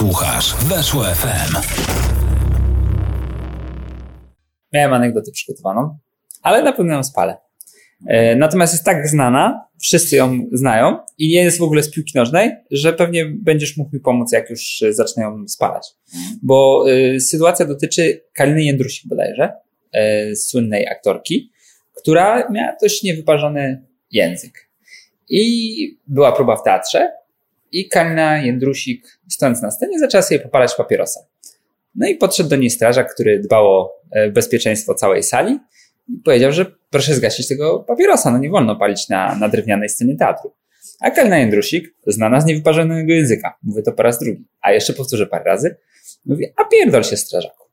Słuchasz Weszło FM. Miałem anegdotę przygotowaną, ale na pewno ją spalę. E, natomiast jest tak znana, wszyscy ją znają i nie jest w ogóle z piłki nożnej, że pewnie będziesz mógł mi pomóc, jak już e, zacznę ją spalać. Bo y, sytuacja dotyczy Kaliny Jędrusik bodajże, słynnej aktorki, która miała dość niewyparzony język. I była próba w teatrze i Kalina Jędrusik, stojąc na scenie, zaczęła sobie popalać papierosa. No i podszedł do niej strażak, który dbał o bezpieczeństwo całej sali i powiedział, że proszę zgasić tego papierosa, no nie wolno palić na, na drewnianej scenie teatru. A Kalina Jędrusik, znana z niewyparzonego języka, mówię to po raz drugi, a jeszcze powtórzę parę razy, mówi, a pierdol się strażaku.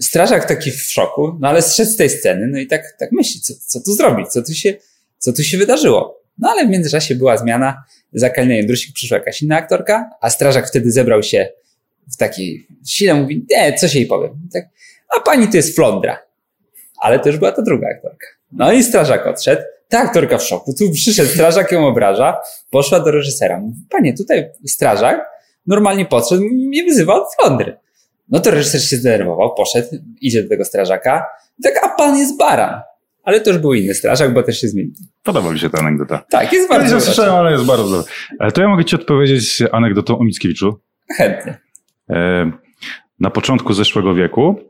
Strażak taki w szoku, no ale zszedł z tej sceny, no i tak, tak myśli, co, co tu zrobić, co tu, się, co tu się wydarzyło. No ale w międzyczasie była zmiana, za Kaliną Jędrusik przyszła jakaś inna aktorka, a strażak wtedy zebrał się w takiej sile, mówi, nie, co się jej powiem. Tak, a pani to jest flądra. Ale też była to druga aktorka. No i strażak odszedł. Ta aktorka w szoku. Tu przyszedł strażak, ją obraża. Poszła do reżysera. Mówi, panie, tutaj strażak normalnie podszedł i mnie wyzywał od flądry. No to reżyser się zdenerwował, poszedł, idzie do tego strażaka. Tak, a pan jest baran. Ale to już był inny strażak, bo też się zmienił. Podoba mi się ta anegdota. Tak, jest bardzo Ja słyszałem, ale jest bardzo dobra. To ja mogę ci odpowiedzieć anegdotą o Mickiewiczu. Chętnie. E, na początku zeszłego wieku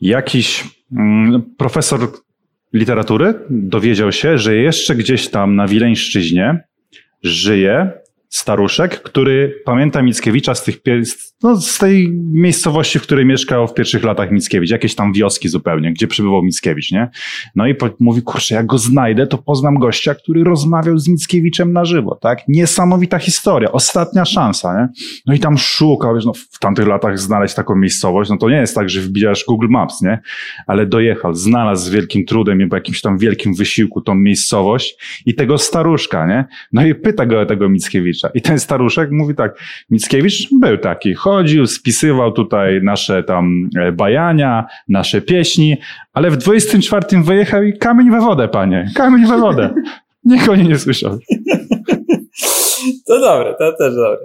jakiś mm, profesor literatury dowiedział się, że jeszcze gdzieś tam na Wileńszczyźnie żyje staruszek, który pamięta Mickiewicza z, tych, no, z tej miejscowości, w której mieszkał w pierwszych latach Mickiewicz, jakieś tam wioski zupełnie, gdzie przebywał Mickiewicz, nie? No i po, mówi, kurczę, jak go znajdę, to poznam gościa, który rozmawiał z Mickiewiczem na żywo, tak? Niesamowita historia, ostatnia szansa, nie? No i tam szukał, wiesz, no, w tamtych latach znaleźć taką miejscowość, no to nie jest tak, że wbijasz Google Maps, nie? Ale dojechał, znalazł z wielkim trudem po jakimś tam wielkim wysiłku tą miejscowość i tego staruszka, nie? No i pyta go tego Mickiewicza, Mickiewicza. I ten staruszek mówi tak, Mickiewicz był taki, chodził, spisywał tutaj nasze tam e, bajania, nasze pieśni, ale w 24 wyjechał i kamień we wodę, panie, kamień we wodę. Nikt o niej nie słyszał. To dobre, to też dobre.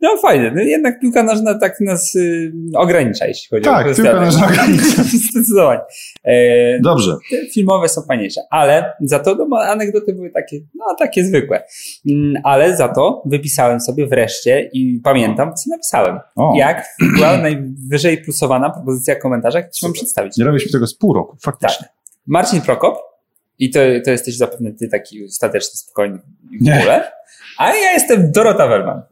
No fajnie, no jednak piłka nożna tak nas y, ogranicza, jeśli chodzi tak, o Tak, piłka nożna ogranicza. Zdecydowanie. E, Dobrze. Filmowe są fajniejsze, ale za to no, anegdoty były takie, no takie zwykłe. Mm, ale za to wypisałem sobie wreszcie i pamiętam, co napisałem. O. Jak była najwyżej plusowana propozycja w komentarzach, chcę wam przedstawić. Nie robiliśmy tego z pół roku, faktycznie. Tak. Marcin Prokop, i to, to jesteś zapewne ty taki stateczny, spokojny w ogóle. A ja jestem Dorota Werman.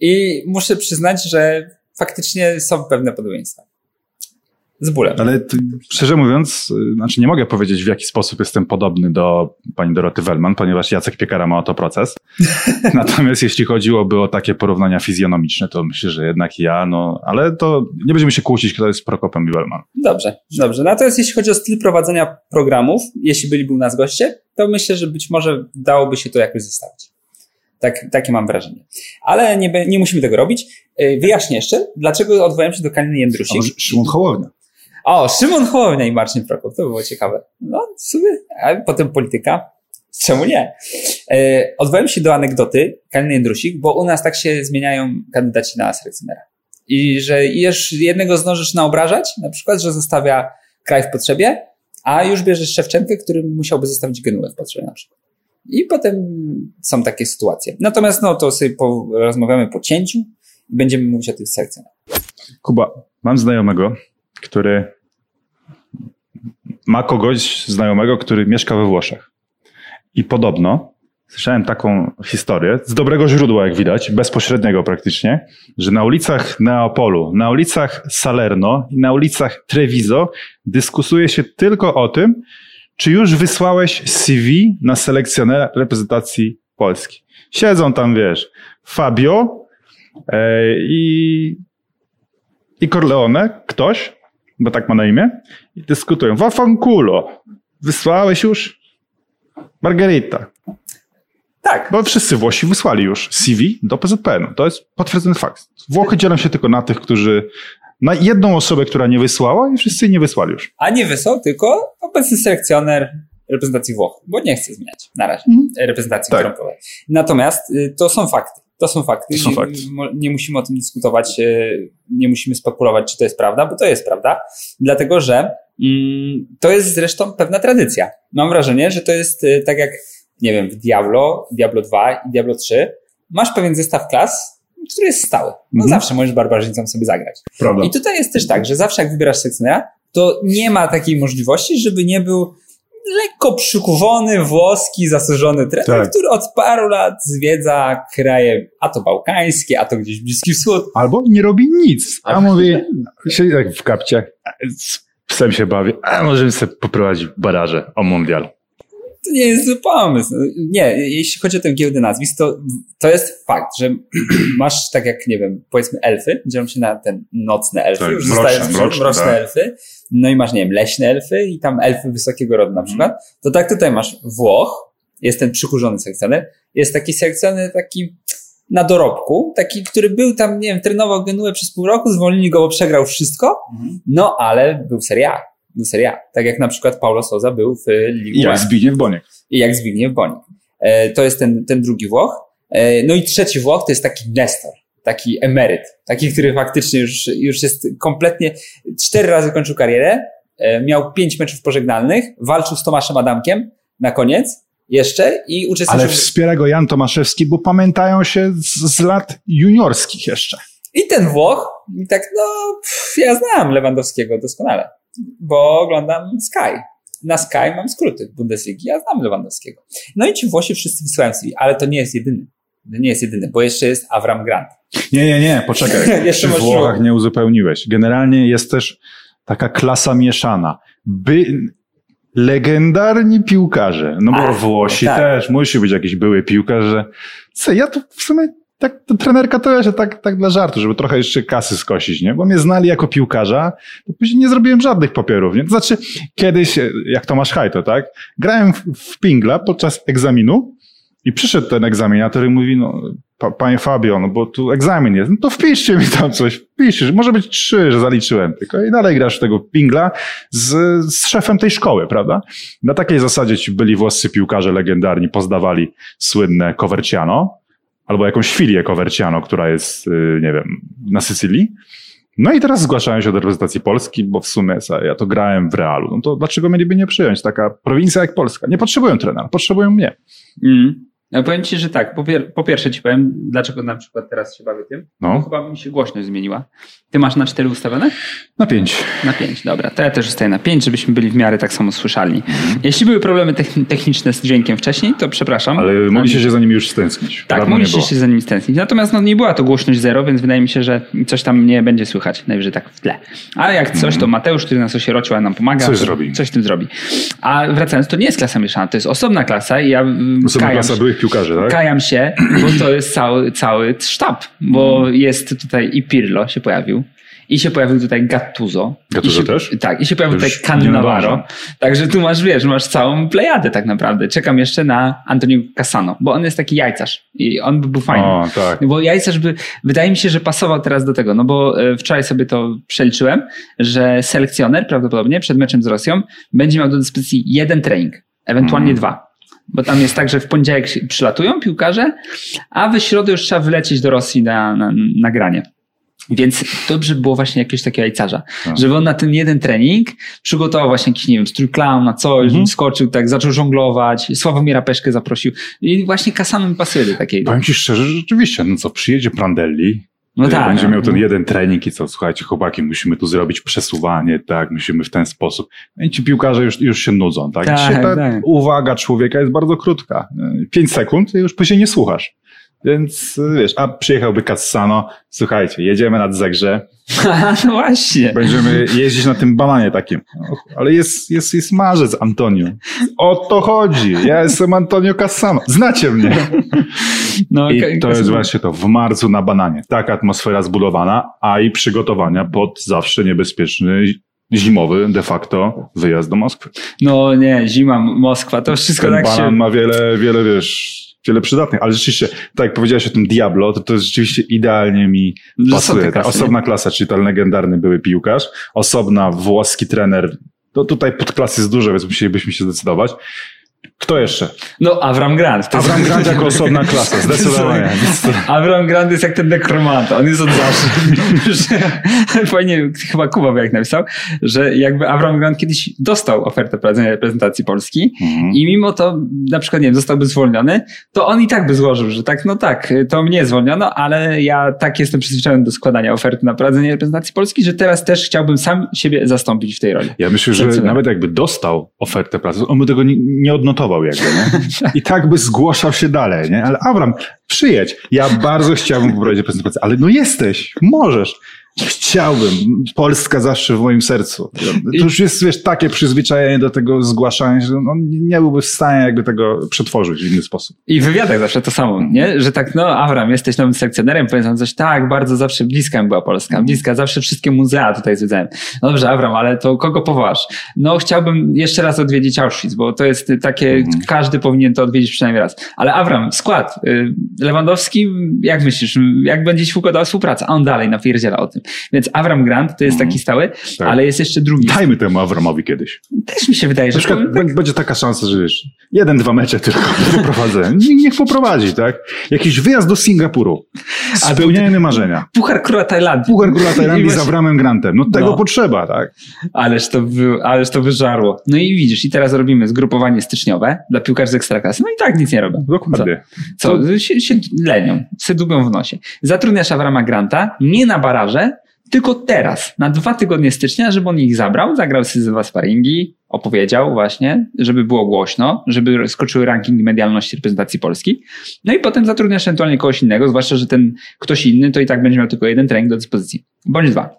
I muszę przyznać, że faktycznie są pewne podobieństwa. Z bólem. Ale szczerze mówiąc, znaczy nie mogę powiedzieć, w jaki sposób jestem podobny do pani Doroty Wellman, ponieważ Jacek Piekara ma oto proces. Natomiast jeśli chodziłoby o takie porównania fizjonomiczne, to myślę, że jednak ja, no, ale to nie będziemy się kłócić, kto jest Prokopem i Wellman. Dobrze, dobrze. Natomiast jeśli chodzi o styl prowadzenia programów, jeśli byliby u nas goście, to myślę, że być może dałoby się to jakoś zestawić. Tak, takie mam wrażenie. Ale nie, nie musimy tego robić. E, wyjaśnię jeszcze, dlaczego odwołałem się do Kaliny Jędrusik. Szymon Hołownia. O, Szymon Hołownia i Marcin Prokop, to by było ciekawe. No, w sumie, a potem polityka. Czemu nie? E, odwołałem się do anegdoty Kaliny Jędrusik, bo u nas tak się zmieniają kandydaci na selekcjonera. I że jednego zdążysz naobrażać, na przykład, że zostawia kraj w potrzebie, a już bierzesz Szewczenkę, który musiałby zostawić Genuę w potrzebie na przykład. I potem są takie sytuacje. Natomiast no to sobie rozmawiamy po cięciu i będziemy mówić o tych sekcjach. Kuba, mam znajomego, który ma kogoś znajomego, który mieszka we Włoszech. I podobno słyszałem taką historię z dobrego źródła, jak widać, bezpośredniego praktycznie, że na ulicach Neapolu, na ulicach Salerno i na ulicach Treviso dyskusuje się tylko o tym, czy już wysłałeś CV na selekcjonera reprezentacji Polski? Siedzą tam, wiesz, Fabio e, i, i Corleone, ktoś, bo tak ma na imię, i dyskutują. Wafankulo, wysłałeś już? Margarita. Tak. Bo wszyscy Włosi wysłali już CV do PZPN-u. To jest potwierdzony fakt. Włochy dzielą się tylko na tych, którzy na jedną osobę, która nie wysłała i wszyscy nie wysłali już. A nie wysłał tylko obecny selekcjoner reprezentacji Włoch, bo nie chce zmieniać na razie mhm. reprezentacji, tak. którą Natomiast y, to są fakty. To są fakty. To są nie, fakty. mo- nie musimy o tym dyskutować, e, nie musimy spekulować, czy to jest prawda, bo to jest prawda. Dlatego, że mm, to jest zresztą pewna tradycja. Mam wrażenie, że to jest e, tak jak, nie wiem, w Diablo, Diablo 2 i Diablo 3. Masz pewien zestaw klas, który jest stały. No Mhm. zawsze możesz barbarzyńcą sobie zagrać. Prawda. I tutaj jest też tak, że zawsze jak wybierasz sekcjonera, to nie ma takiej możliwości, żeby nie był lekko przykuwony, włoski, zasłużony trener, Tak. który od paru lat zwiedza kraje, a to bałkańskie, a to gdzieś Bliski Wschód. Albo nie robi nic. A mówi, siedzi tak w kapciach, z psem się bawi, a możemy sobie poprowadzić baraże o mundial. To nie jest zły pomysł. Nie, jeśli chodzi o tę giełdę nazwisk, to, to jest fakt, że masz tak jak, nie wiem, powiedzmy elfy, dzielą się na ten nocne elfy, Tak, już mroczne, mroczne, mroczne tak. elfy, no i masz, nie wiem, leśne elfy i tam elfy wysokiego rodu na przykład, to tak tutaj masz Włoch, jest ten przykurzony selekcjoner, jest taki selekcjoner taki na dorobku, taki, który był tam, nie wiem, trenował Genuę przez pół roku, zwolnili go, bo przegrał wszystko, no ale był Serie Był Serie A, tak jak na przykład Paulo Souza był w Ligue Jak Zbigniew Boniek. i jak Zbigniew Bonik. E, to jest ten, ten drugi Włoch. E, no i trzeci Włoch to jest taki Nestor, taki emeryt, taki, który faktycznie już, już jest kompletnie, cztery razy kończył karierę, e, miał pięć meczów pożegnalnych, walczył z Tomaszem Adamkiem na koniec jeszcze i uczestniczył... Ale wspiera go Jan Tomaszewski, bo pamiętają się z, z lat juniorskich jeszcze. I ten Włoch, i tak, no, pff, ja znam Lewandowskiego doskonale, bo oglądam Sky. Na Sky mam skróty Bundesligi, ja znam Lewandowskiego. No i ci Włosi wszyscy wysyłają CV, ale to nie jest jedyny. To nie jest jedyny, bo jeszcze jest Avram Grant. Nie, nie, nie, poczekaj. Jeszcze masz Włochach nie uzupełniłeś. Generalnie jest też taka klasa mieszana. By legendarni piłkarze, no bo A, Włosi tak. też, musi być jakiś były piłkarz, że co, ja to w sumie tak, to trenerka to jeszcze tak, tak dla żartu, żeby trochę jeszcze kasy skosić, nie? Bo mnie znali jako piłkarza, to później nie zrobiłem żadnych papierów, nie? To znaczy, kiedyś, e, jak Tomasz Hajto, tak? Grałem w, w pingla podczas egzaminu i przyszedł ten egzaminator i mówi, no, pa, panie Fabio, no bo tu egzamin jest, no to wpiszcie mi tam coś, wpiszcie, że może być trzy, że zaliczyłem tylko i dalej grasz tego pingla z, z szefem tej szkoły, prawda? Na takiej zasadzie ci byli włoscy piłkarze legendarni, pozdawali słynne Coverciano, albo jakąś filię Coverciano, która jest, y, nie wiem, na Sycylii. No i teraz zgłaszają się do reprezentacji Polski, bo w sumie ja to grałem w Realu. No to dlaczego mieliby nie przyjąć? Taka prowincja jak Polska. Nie potrzebują trenera, potrzebują mnie. Mm. Ja powiem ci, że tak. Po, pier- po pierwsze ci powiem, dlaczego na przykład teraz się bawię tym. No, chyba mi się głośność zmieniła. Ty masz na cztery ustawione? na pięć. Na pięć, dobra. To ja też zostaję na pięć, żebyśmy byli w miarę tak samo słyszalni. Jeśli były problemy techn- techniczne z dźwiękiem wcześniej, to przepraszam. Ale mogliście się za nimi już stęsknić. Tak, Dawno mogliście się za nimi stęsknić. Natomiast no, nie była to głośność zero, więc wydaje mi się, że coś tam nie będzie słychać, najwyżej tak w tle. Ale jak coś, to Mateusz, który nas osierocił, a nam pomaga. Coś zrobi. Coś tym zrobi. A wracając, to nie jest klasa mieszana, to jest osobna klasa i ja mm, Osobna klasa się- byłych piłkarzy, tak? Kajam się, bo to jest cały, cały sztab, bo Mm. jest tutaj i Pirlo się pojawił. I się pojawił tutaj Gattuso. Gattuso się, też? Tak, i się pojawił Już tutaj Cannavaro. Także tu masz, wiesz, masz całą plejadę tak naprawdę. Czekam jeszcze na Antonio Cassano, bo on jest taki jajcarz i on by był fajny. O, tak. Bo jajcarz by, wydaje mi się, że pasował teraz do tego, no bo e, wczoraj sobie to przeliczyłem, że selekcjoner prawdopodobnie przed meczem z Rosją będzie miał do dyspozycji jeden trening, ewentualnie Mm. dwa. Bo tam jest tak, że w poniedziałek przylatują piłkarze, a w środę już trzeba wylecieć do Rosji na, na, na granie. Więc dobrze by było właśnie jakiegoś takiego jajcarza, Tak. żeby on na ten jeden trening przygotował właśnie jakiś, nie wiem, strój clown na coś, Mhm. skoczył tak, zaczął żonglować, Sławomira Peszkę zaprosił i właśnie Kasano mi pasuje do takiego. Powiem ci szczerze, że rzeczywiście, no co, przyjedzie Prandelli, No tak. będzie no. miał ten jeden trening i co, słuchajcie, chłopaki, musimy tu zrobić przesuwanie, tak, musimy w ten sposób. No I ci piłkarze już, już się nudzą, tak? Tak, ta tak. uwaga człowieka jest bardzo krótka. Pięć sekund i już później nie słuchasz. Więc wiesz, a przyjechałby Cassano, słuchajcie, jedziemy nad Zegrze, no właśnie. będziemy jeździć na tym bananie takim. Ale jest, jest, jest marzec, Antonio. O to chodzi. Ja jestem Antonio Cassano. Znacie mnie. No, I to jest właśnie to, w marcu na bananie. Taka atmosfera zbudowana, a i przygotowania pod zawsze niebezpieczny zimowy de facto wyjazd do Moskwy. No nie, zima, Moskwa, to wszystko Ten tak banan się... ma wiele, wiele, wiesz, wiele przydatnych, ale rzeczywiście, tak jak powiedziałeś o tym Diablo, to to jest rzeczywiście idealnie mi pasuje. klasy, osobna klasa, czyli ten legendarny były piłkarz, osobna włoski trener, to tutaj podklas jest dużo, więc musielibyśmy się zdecydować. Kto jeszcze? No, Avram Grant. To Avram Grant jako osobna klasa, zdecydowanie. Avram Grant jest jak ten nekromanta, on jest od zawsze. fajnie, chyba Kuba jak napisał, że jakby Avram Grant kiedyś dostał ofertę prowadzenia reprezentacji Polski Mhm. i mimo to, na przykład, nie wiem, zostałby zwolniony, to on i tak by złożył, że tak, no tak, to mnie zwolniono, ale ja tak jestem przyzwyczajony do składania oferty na prowadzenie reprezentacji Polski, że teraz też chciałbym sam siebie zastąpić w tej roli. Ja myślę, że nawet jakby dostał ofertę pracy, on by tego nie, nie nie? I tak by zgłaszał się dalej, nie? Ale Avram, przyjedź. Ja bardzo chciałbym poprowadzić prezentację, ale no jesteś, możesz. Chciałbym. Polska zawsze w moim sercu. To już jest, wiesz, takie przyzwyczajenie do tego zgłaszania, że on nie byłby w stanie jakby tego przetworzyć w inny sposób. I w wywiadach zawsze to samo, nie? Że tak, no Avram, jesteś nowym selekcjonerem, powiedzą coś, tak, bardzo zawsze bliska mi była Polska, bliska, zawsze wszystkie muzea tutaj zwiedzałem. No dobrze, Avram, ale to kogo powołasz? No chciałbym jeszcze raz odwiedzić Auschwitz, bo to jest takie, Mhm. każdy powinien to odwiedzić przynajmniej raz. Ale Avram, skład, y, Lewandowski, jak myślisz, jak będzie ci układała współpraca? A on dalej napierdziela o tym. Więc Avram Grant to jest Mhm. taki stały, Tak. ale jest jeszcze drugi. Dajmy temu Avramowi kiedyś. Też mi się wydaje, Na że przykład to, będzie taka szansa, że wiesz, jeden, dwa mecze tylko poprowadzę. Niech poprowadzi, tak? Jakiś wyjazd do Singapuru. Spełnienie marzenia. Puchar Króla Tajlandii. Puchar Króla Tajlandii z Avramem Grantem. No tego No. potrzeba, tak? Ależ to, ależ to wyżarło. No i widzisz, i teraz robimy zgrupowanie styczniowe dla piłkarzy z Ekstraklasy. No i tak nic nie robią. Dokładnie. Co? Co? Się, się lenią, se dubią w nosie. Zatrudniasz Avrama Granta nie na baraże, tylko teraz, na dwa tygodnie stycznia, żeby on ich zabrał, zagrał sobie dwa sparingi, opowiedział właśnie, żeby było głośno, żeby skoczyły rankingi medialności reprezentacji Polski. No i potem zatrudniasz ewentualnie kogoś innego, zwłaszcza, że ten ktoś inny to i tak będzie miał tylko jeden trening do dyspozycji. Bądź dwa.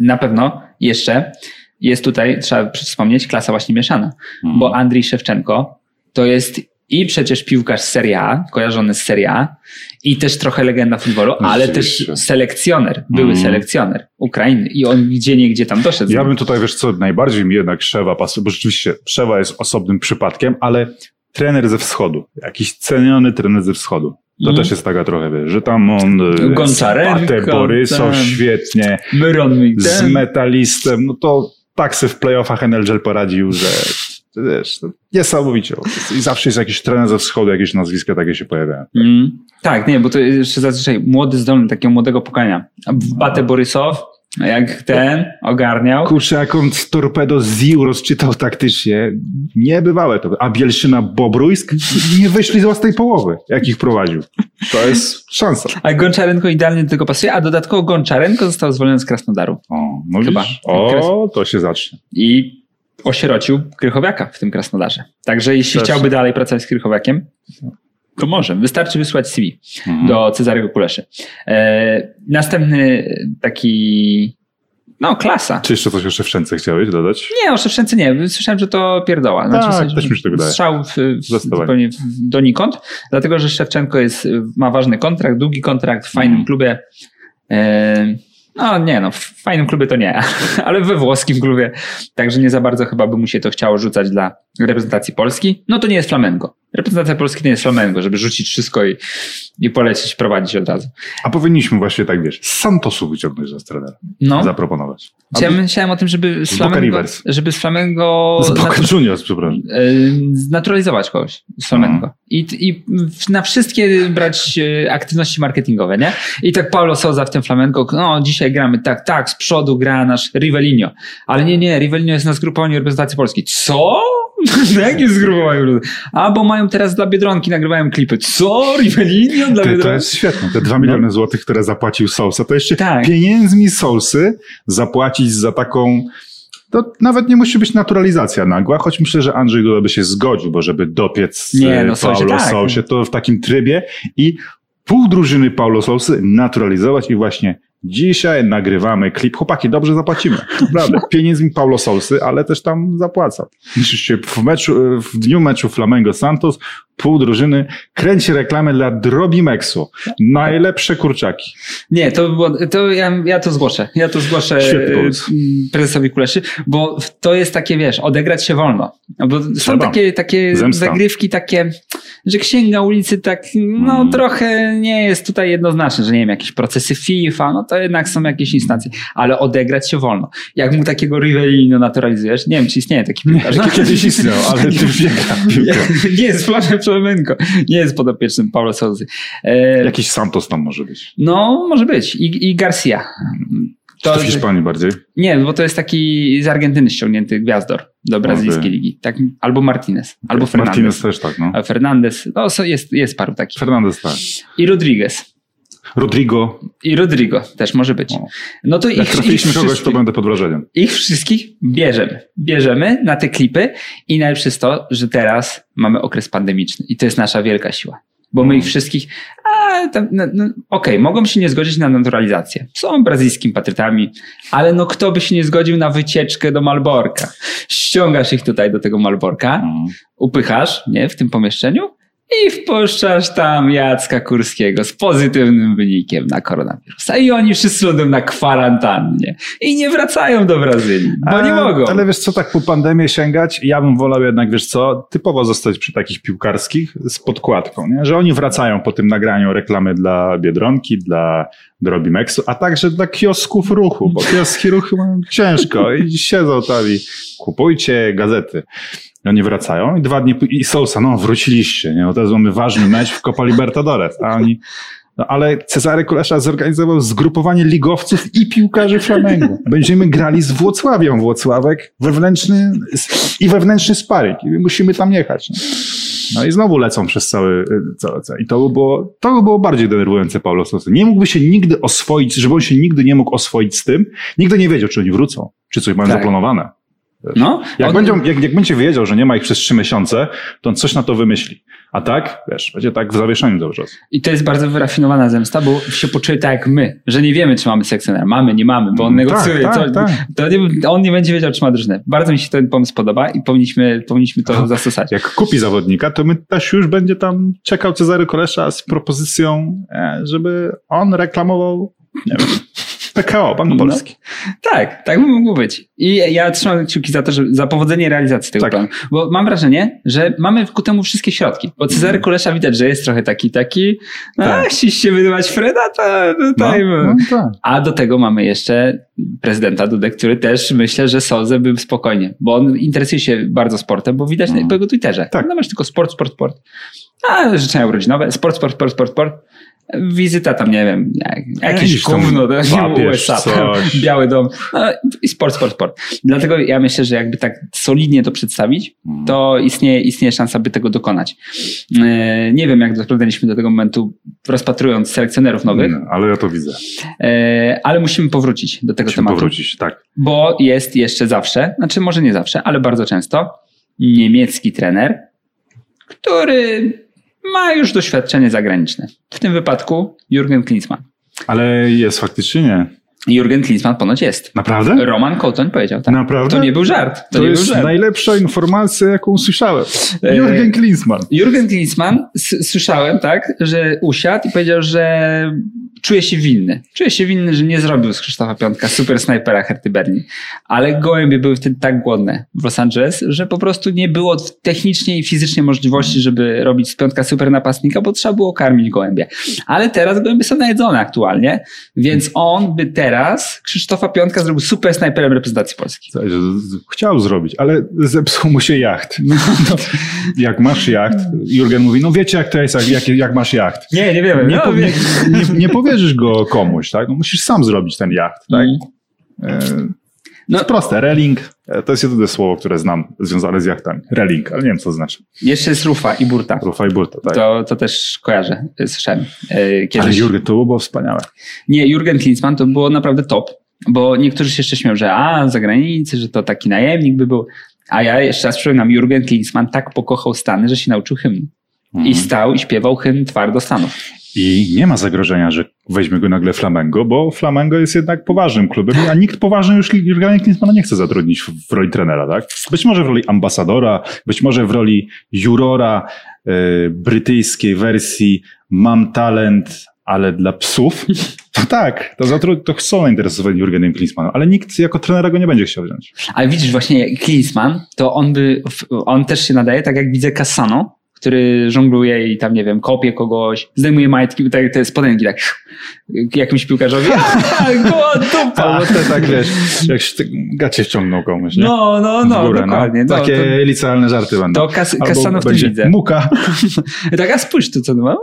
Na pewno jeszcze jest tutaj, trzeba wspomnieć, klasa właśnie mieszana, Mhm. bo Andrii Szewczenko to jest i przecież piłkarz Serie A, kojarzony z Serie A i też trochę legenda futbolu, ale też selekcjoner, były Mhm. selekcjoner Ukrainy i on gdzie nie gdzie tam doszedł. Ja bym tutaj, wiesz co, najbardziej mi jednak Szewa pasuje, bo rzeczywiście Szewa jest osobnym przypadkiem, ale trener ze wschodu, jakiś ceniony trener ze wschodu. To Mhm. też jest taka trochę, wiesz, że tam on e, Zapatę, Borysow świetnie, Myron z metalistem, no to tak se w playoffach NLGL poradził, że wiesz, no, niesamowicie. I zawsze jest jakiś trener ze wschodu, jakieś nazwiska takie się pojawiają. Mm. Tak, nie, bo to jeszcze zazwyczaj młody, zdolny, takiego młodego pokania. Batę Borysow, jak ten ogarniał. Kurczę, jak on z torpedo Ziu rozczytał taktycznie, niebywałe to. A Bielszyna Bobruisk nie wyszli z własnej połowy, jak ich prowadził. To jest szansa. A Gonczarenko idealnie do tego pasuje, a dodatkowo Gonczarenko został zwolniony z Krasnodaru O, no Chyba. O, to się zacznie. i osierocił Krychowiaka w tym Krasnodarze. Także jeśli Też. chciałby dalej pracować z Krychowiakiem, to może. Wystarczy wysłać CV Mhm. do Cezarego Kuleszy. E, następny taki, no klasa. Czy jeszcze coś o Szewczence chciałeś dodać? Nie, o Szewczence nie. Słyszałem, że to pierdoła. Znaczy, Tak, też mi się tak wydaje. Strzał w, w, zupełnie w, donikąd, dlatego że Szewczenko jest, ma ważny kontrakt, długi kontrakt w fajnym Mhm. klubie. E, no nie, no w fajnym klubie to nie, ale we włoskim klubie. Także nie za bardzo chyba by mu się to chciało rzucać dla reprezentacji Polski. No to nie jest Flamengo. Reprezentacja Polski nie jest Flamengo, żeby rzucić wszystko i, i polecieć, prowadzić od razu. A powinniśmy właśnie tak, wiesz, Santosu wyciągnąć za trenera. No, Zaproponować. ja myślałem o tym, żeby z Z Flamengo, żeby z Flamengo Z Boca Juniors, przepraszam. e, znaturalizować kogoś z Flamengo. Mhm. I, I na wszystkie brać e, aktywności marketingowe, nie? I tak Paulo Souza w tym Flamengo, no dzisiaj gramy tak, tak, z przodu gra nasz Rivelinho. Ale nie, nie, Rivelinho jest na zgrupowaniu reprezentacji Polski. Co? Na jakim zgrupowaniu? A, bo mają teraz dla Biedronki, nagrywają klipy. Co? Rivelinho dla To, to Biedronki? jest świetne. Te dwa miliony złotych, które zapłacił Sousa, to jeszcze No. Tak. pieniędzmi Sousy zapłacić za taką to nawet nie musi być naturalizacja nagła, choć myślę, że Andrzej Duda by się zgodził, bo żeby dopiec Nie, nie, no, no, Sousie, Paulo tak. Sousie, to w takim trybie i pół drużyny Paulo Sousy naturalizować i właśnie dzisiaj nagrywamy klip. Chłopaki, dobrze zapłacimy. Naprawdę. Pieniędzmi Paulo Sousy, ale też tam zapłaca. Oczywiście w meczu, w dniu meczu Flamengo Santos pół drużyny kręci reklamę dla Drobimexu. Najlepsze kurczaki. Nie, to było, to ja, ja to zgłoszę. Ja to zgłoszę e, prezesowi Kuleszy, bo to jest takie, wiesz, odegrać się wolno. No Bo są takie, takie Zemsta. zagrywki takie, że księga ulicy tak, no Mm. trochę nie jest tutaj jednoznaczne, że nie wiem, jakieś procesy FIFA, no to jednak są jakieś instancje, ale odegrać się wolno. Jak mu takiego Rivellino naturalizujesz, nie wiem, czy istnieje taki piłkarz. Taki kiedyś istniał, ale ty piłkę. nie jest Florian Nie jest podopiecznym Paulo Souzy. E, Jakiś Santos tam może być. no, może być. I, i Garcia. To w Hiszpanii bardziej. Nie, bo to jest taki z Argentyny ściągnięty gwiazdor do brazylijskiej Okej. ligi. Tak, albo Martinez, albo Fernandez. Martinez też tak, no. A Fernandez, no jest, jest paru takich. Fernandez tak. I Rodriguez. Rodrigo. I Rodrigo też może być. No to Jak ich, ich, trafiliśmy kogoś, to będę pod wrażeniem. ich wszystkich bierzemy. Bierzemy na te klipy i najlepsze jest to, że teraz mamy okres pandemiczny i to jest nasza wielka siła. Bo my ich wszystkich, a, tam, no, no, okej, mogą się nie zgodzić na naturalizację. Są brazylijskimi patrytami, ale no kto by się nie zgodził na wycieczkę do Malborka? Ściągasz ich tutaj do tego Malborka, Mhm. upychasz, nie, w tym pomieszczeniu i wpuszczasz tam Jacka Kurskiego z pozytywnym wynikiem na koronawirusa. I oni wszyscy będą na kwarantannie i nie wracają do Brazylii, bo nie mogą. Ale wiesz co, tak po pandemię sięgać, ja bym wolał jednak, wiesz co, typowo zostać przy takich piłkarskich z podkładką, nie? że oni wracają po tym nagraniu reklamy dla Biedronki, dla Drobimexu, a także dla kiosków ruchu, bo kioski ruchu mają ciężko i siedzą tam i kupujcie gazety. I Oni wracają i dwa dni i Sousa, no wróciliście, nie? No teraz mamy ważny mecz w Copa Libertadores, a oni no, ale Cezary Kulesza zorganizował zgrupowanie ligowców i piłkarzy Flamengo. Będziemy grali z Włocławią. Włocławek wewnętrzny i wewnętrzny sparing. I musimy tam jechać. nie? No i znowu lecą przez cały, cały, cały. I to by było, to by było bardziej denerwujące Paulo Sousa. Nie mógłby się nigdy oswoić, żeby on się nigdy nie mógł oswoić z tym. Nigdy nie wiedział, czy oni wrócą, czy coś mają Tak. zaplanowane. No, Jak, on- będzie, jak, jak będzie wiedział, że nie ma ich przez trzy miesiące, to on coś na to wymyśli. A tak, wiesz, będzie tak w zawieszeniu cały czas. I to jest bardzo wyrafinowana zemsta, bo się poczuje tak jak my, że nie wiemy, czy mamy sekcjonera. Mamy, nie mamy, bo on Mm, negocjuje. tak, to, tak, tak. To nie, on nie będzie wiedział, czy ma drużynę. Bardzo mi się ten pomysł podoba i powinniśmy, powinniśmy to zastosować. Jak kupi zawodnika, to my też już będzie tam czekał Cezary Kolesza z propozycją, e, żeby on reklamował, nie wiem, PKO, Bank No. Polski. Tak, tak by mogło być. I ja trzymam kciuki za to, że za powodzenie realizacji tego Tak. planu. Bo mam wrażenie, że mamy ku temu wszystkie środki. Bo Cezary Kolesza widać, że jest trochę taki, taki, no, Tak. chcieliście wydywać Freda, to, to No, no, tak. A do tego mamy jeszcze prezydenta Dudę, który też myślę, że Soze by spokojnie, bo on interesuje się bardzo sportem, bo widać Mhm. na jego Twitterze. Tak. No masz tylko sport, sport, sport. A życzenia urodzinowe, sport, sport, sport, sport, sport. Wizyta tam, nie wiem, Jakiś gówno, USA, coś. Biały Dom. No, I sport, sport, sport. Dlatego ja myślę, że jakby tak solidnie to przedstawić, Mhm. to istnieje, istnieje szansa, by tego dokonać. E, Nie wiem, jak doprowadziliśmy do tego momentu, rozpatrując selekcjonerów nowych, No, ale ja to widzę. e, ale musimy powrócić do tego Musimy tematu. powrócić, tak. Bo jest jeszcze zawsze, znaczy może nie zawsze, ale bardzo często niemiecki trener, który ma już doświadczenie zagraniczne. W tym wypadku Jurgen Klinsmann. Ale jest faktycznie nie. Jurgen Klinsmann ponoć jest. Naprawdę? Roman Kołtoń powiedział tak. Naprawdę? To nie był żart. To, To, jest żart. najlepsza informacja, jaką słyszałem. E, Jurgen Klinsmann. Jurgen Klinsmann, słyszałem, tak, że usiadł i powiedział, że czuje się winny. Czuje się winny, że nie zrobił z Krzysztofa Piątka super snajpera Herty Berlin. Ale gołębie były wtedy tak głodne w Los Angeles, że po prostu nie było technicznie i fizycznie możliwości, żeby robić z Piątka super napastnika, bo trzeba było karmić gołębie. Ale teraz gołębie są najedzone aktualnie, więc on by teraz Krzysztofa Piątka zrobił super snajperem reprezentacji Polski. Chciał zrobić, ale zepsuł mu się jacht. No, no. Jak masz jacht, Jurgen mówi, no wiecie jak to jest, jak, jak, masz jacht. Nie, nie wiemy. Nie, no, nie, nie, nie powierzysz go komuś, tak? No, musisz sam zrobić ten jacht, tak? Mm. E, No. no proste, reling. E, To jest jedyne słowo, które znam związane z jachtami. Reling, ale nie wiem co to znaczy. Jeszcze jest Rufa i Burta. Rufa i burta, tak. To, to też kojarzę, y, słyszałem. e, ale Kiedyś. Jurgen, to było wspaniałe. Nie, Jurgen Klinsmann to było naprawdę top, bo niektórzy się jeszcze śmieją, że a, za granicę, że to taki najemnik by był. A ja jeszcze raz przypominam, Jurgen Klinsmann tak pokochał Stany, że się nauczył hymnu. I Mhm. stał i śpiewał hymn twardo Stanów. I nie ma zagrożenia, że weźmie go nagle Flamengo, bo Flamengo jest jednak poważnym klubem, a nikt poważny już Jurgena Klinsmana nie chce zatrudnić w, roli trenera, tak? Być może w roli ambasadora, być może w roli jurora, brytyjskiej wersji Mam talent, ale dla psów, to tak, to, zatru- to są zainteresowani Jurgenem Klinsmanem, ale nikt jako trenera go nie będzie chciał wziąć. Ale widzisz, właśnie Klinsman, to on by, on też się nadaje, tak jak widzę Cassano, który żongluje i tam, nie wiem, kopie kogoś, zdejmuje majtki, tak, te spodenki, tak jakimś piłkarzowi, go dupa. Albo te tak, wiesz, jak się gacie wciągnął komuś, nie? No, no, no, górę, dokładnie. No. No, Takie to, licealne żarty będą. to kas, Albo Cassano w tym będzie widzę. Muka Tak, a spójrz tu, co to ma.